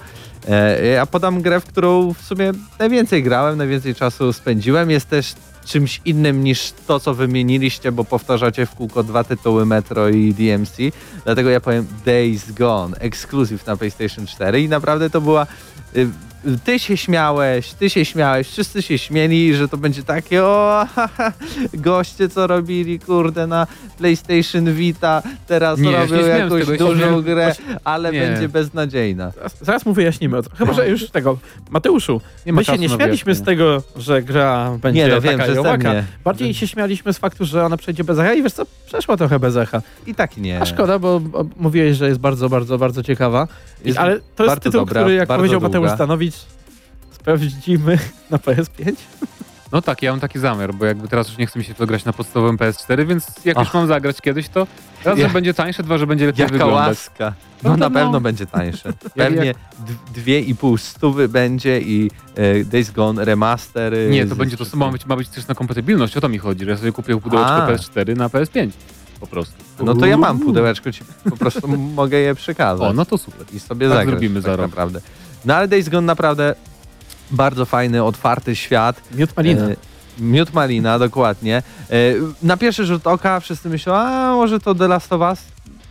E, Ja podam grę, w którą w sumie najwięcej grałem, najwięcej czasu spędziłem. Jest też czymś innym niż to, co wymieniliście, bo powtarzacie w kółko dwa tytuły Metro i DMC. Dlatego ja powiem Days Gone, ekskluzyw na PlayStation 4 i naprawdę to była... Ty się śmiałeś, ty się śmiałeś, wszyscy się śmieli, że to będzie takie o, haha, goście co robili, kurde, na PlayStation Vita, teraz Nie, robią nie jakąś tego, dużą śmiałem- grę, ale Nie. będzie beznadziejna. Zaraz, zaraz mu wyjaśnimy. o co- Chyba, że już tego. Mateuszu, Nie my się nie śmialiśmy z tego, że gra będzie Nie, no wiem, taka że. Bardziej się śmialiśmy z faktu, że ona przejdzie bez echa i wiesz co, przeszła trochę bez echa. I tak nie. A szkoda, bo, mówiłeś, że jest bardzo, bardzo, bardzo ciekawa. Jest ale to jest tytuł, dobra, który jak powiedział długa. Mateusz Stanowicz, sprawdzimy na PS5. No tak, ja mam taki zamiar, bo jakby teraz już nie chce mi się to grać na podstawowym PS4, więc jak już Ach. mam zagrać kiedyś, to raz, Ja- że będzie tańsze, dwa, że będzie lepiej Jaka wyglądać. łaska. No No, to na no. pewno będzie tańsze. Pewnie d- dwie i pół stówy będzie i e, Days Gone remaster. e, Nie, to z- będzie to ma być, ma być też na kompatybilność, o to mi chodzi, że ja sobie kupię pudełeczko A. PS4 na PS5 po prostu. No to ja mam pudełeczko, ci po prostu mogę je przekazać. O, no to super. I sobie tak zagrać. zrobimy za tak rok. naprawdę. No ale Days Gone naprawdę bardzo fajny, otwarty świat. Miód malina. E, Miód malina, dokładnie. E, Na pierwszy rzut oka wszyscy myślą, a może to The Last of Us?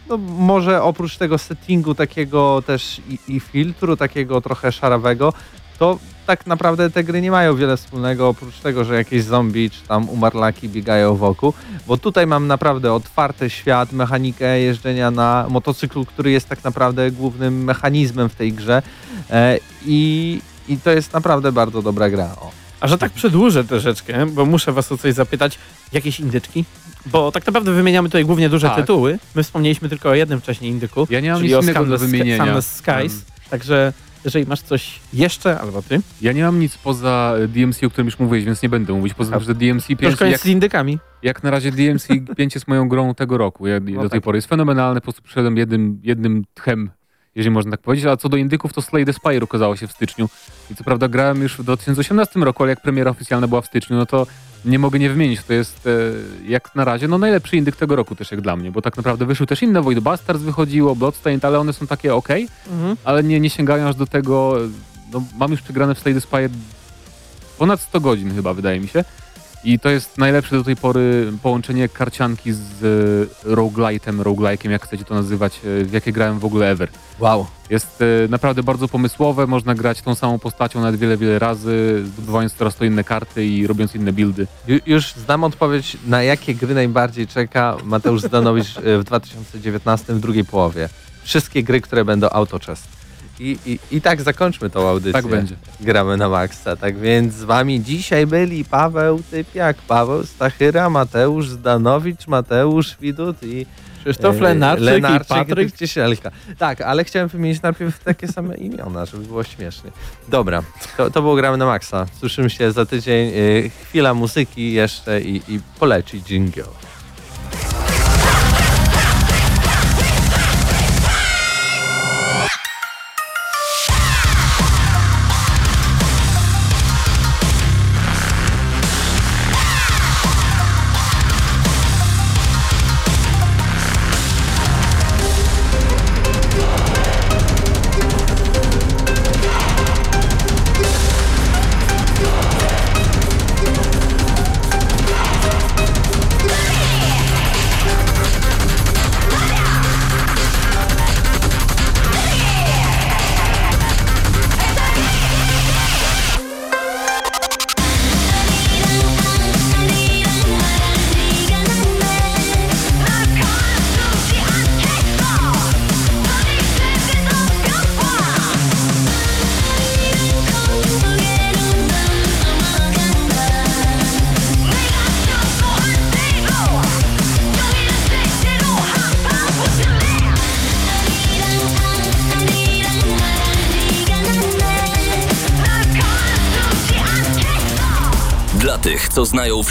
No może oprócz tego settingu takiego też i, i filtru, takiego trochę szarawego, to tak naprawdę te gry nie mają wiele wspólnego, oprócz tego, że jakieś zombie czy tam umarlaki biegają wokół, bo tutaj mam naprawdę otwarty świat, mechanikę jeżdżenia na motocyklu, który jest tak naprawdę głównym mechanizmem w tej grze e, i, i to jest naprawdę bardzo dobra gra. O. A że tak przedłużę troszeczkę, bo muszę was o coś zapytać, jakieś indyczki? Bo tak naprawdę wymieniamy tutaj głównie duże Tak. tytuły. My wspomnieliśmy tylko o jednym wcześniej indyku, Ja nie mam czyli nic o innego do wymienienia. Sunless Skies. Także jeżeli masz coś jeszcze, albo ty, Ja nie mam nic poza DMC, o którym już mówiłeś, więc nie będę mówić. Poza tym, że DMC to już 5, koniec jak, z indykami. jak na razie DMC 5 jest moją grą tego roku. Ja, do tej tak. pory jest fenomenalne, po prostu przyszedłem jednym, jednym tchem, jeżeli można tak powiedzieć. A co do indyków, to Slay the Spire ukazało się w styczniu. I co prawda grałem już w 2018 roku, ale jak premiera oficjalna była w styczniu, no to nie mogę nie wymienić. To jest e, jak na razie no najlepszy indyk tego roku też jak dla mnie, bo tak naprawdę wyszły też inne, Void Bastards wychodziło, Bloodstained, ale one są takie ok, Mhm. ale nie, nie sięgają aż do tego, no mam już przegrane w Slay the Spire ponad 100 godzin chyba, wydaje mi się. I to jest najlepsze do tej pory połączenie karcianki z e, roguelite'em, roguelike'iem, jak chcecie to nazywać, e, w jakie grałem w ogóle ever. Wow. Jest e, naprawdę bardzo pomysłowe, można grać tą samą postacią nawet wiele, wiele razy, zdobywając coraz to inne karty i robiąc inne buildy. Ju, już znam odpowiedź, na jakie gry najbardziej czeka Mateusz Zdanowicz w 2019 w drugiej połowie. Wszystkie gry, które będą autochess. I, i, I tak zakończmy tą audycję. Tak będzie. Gramy na maksa. Tak więc z wami dzisiaj byli Paweł Typiak, Paweł Stachyra, Mateusz Zdanowicz, Mateusz Widut i Krzysztof Lenarczyk, Lenarczyk i Patryk. Ciesielka. Tak, ale chciałem wymienić najpierw takie same imiona, żeby było śmiesznie. Dobra, to, to było Gramy na maksa. Słyszymy się za tydzień. E, chwila muzyki jeszcze i, i poleci jingle.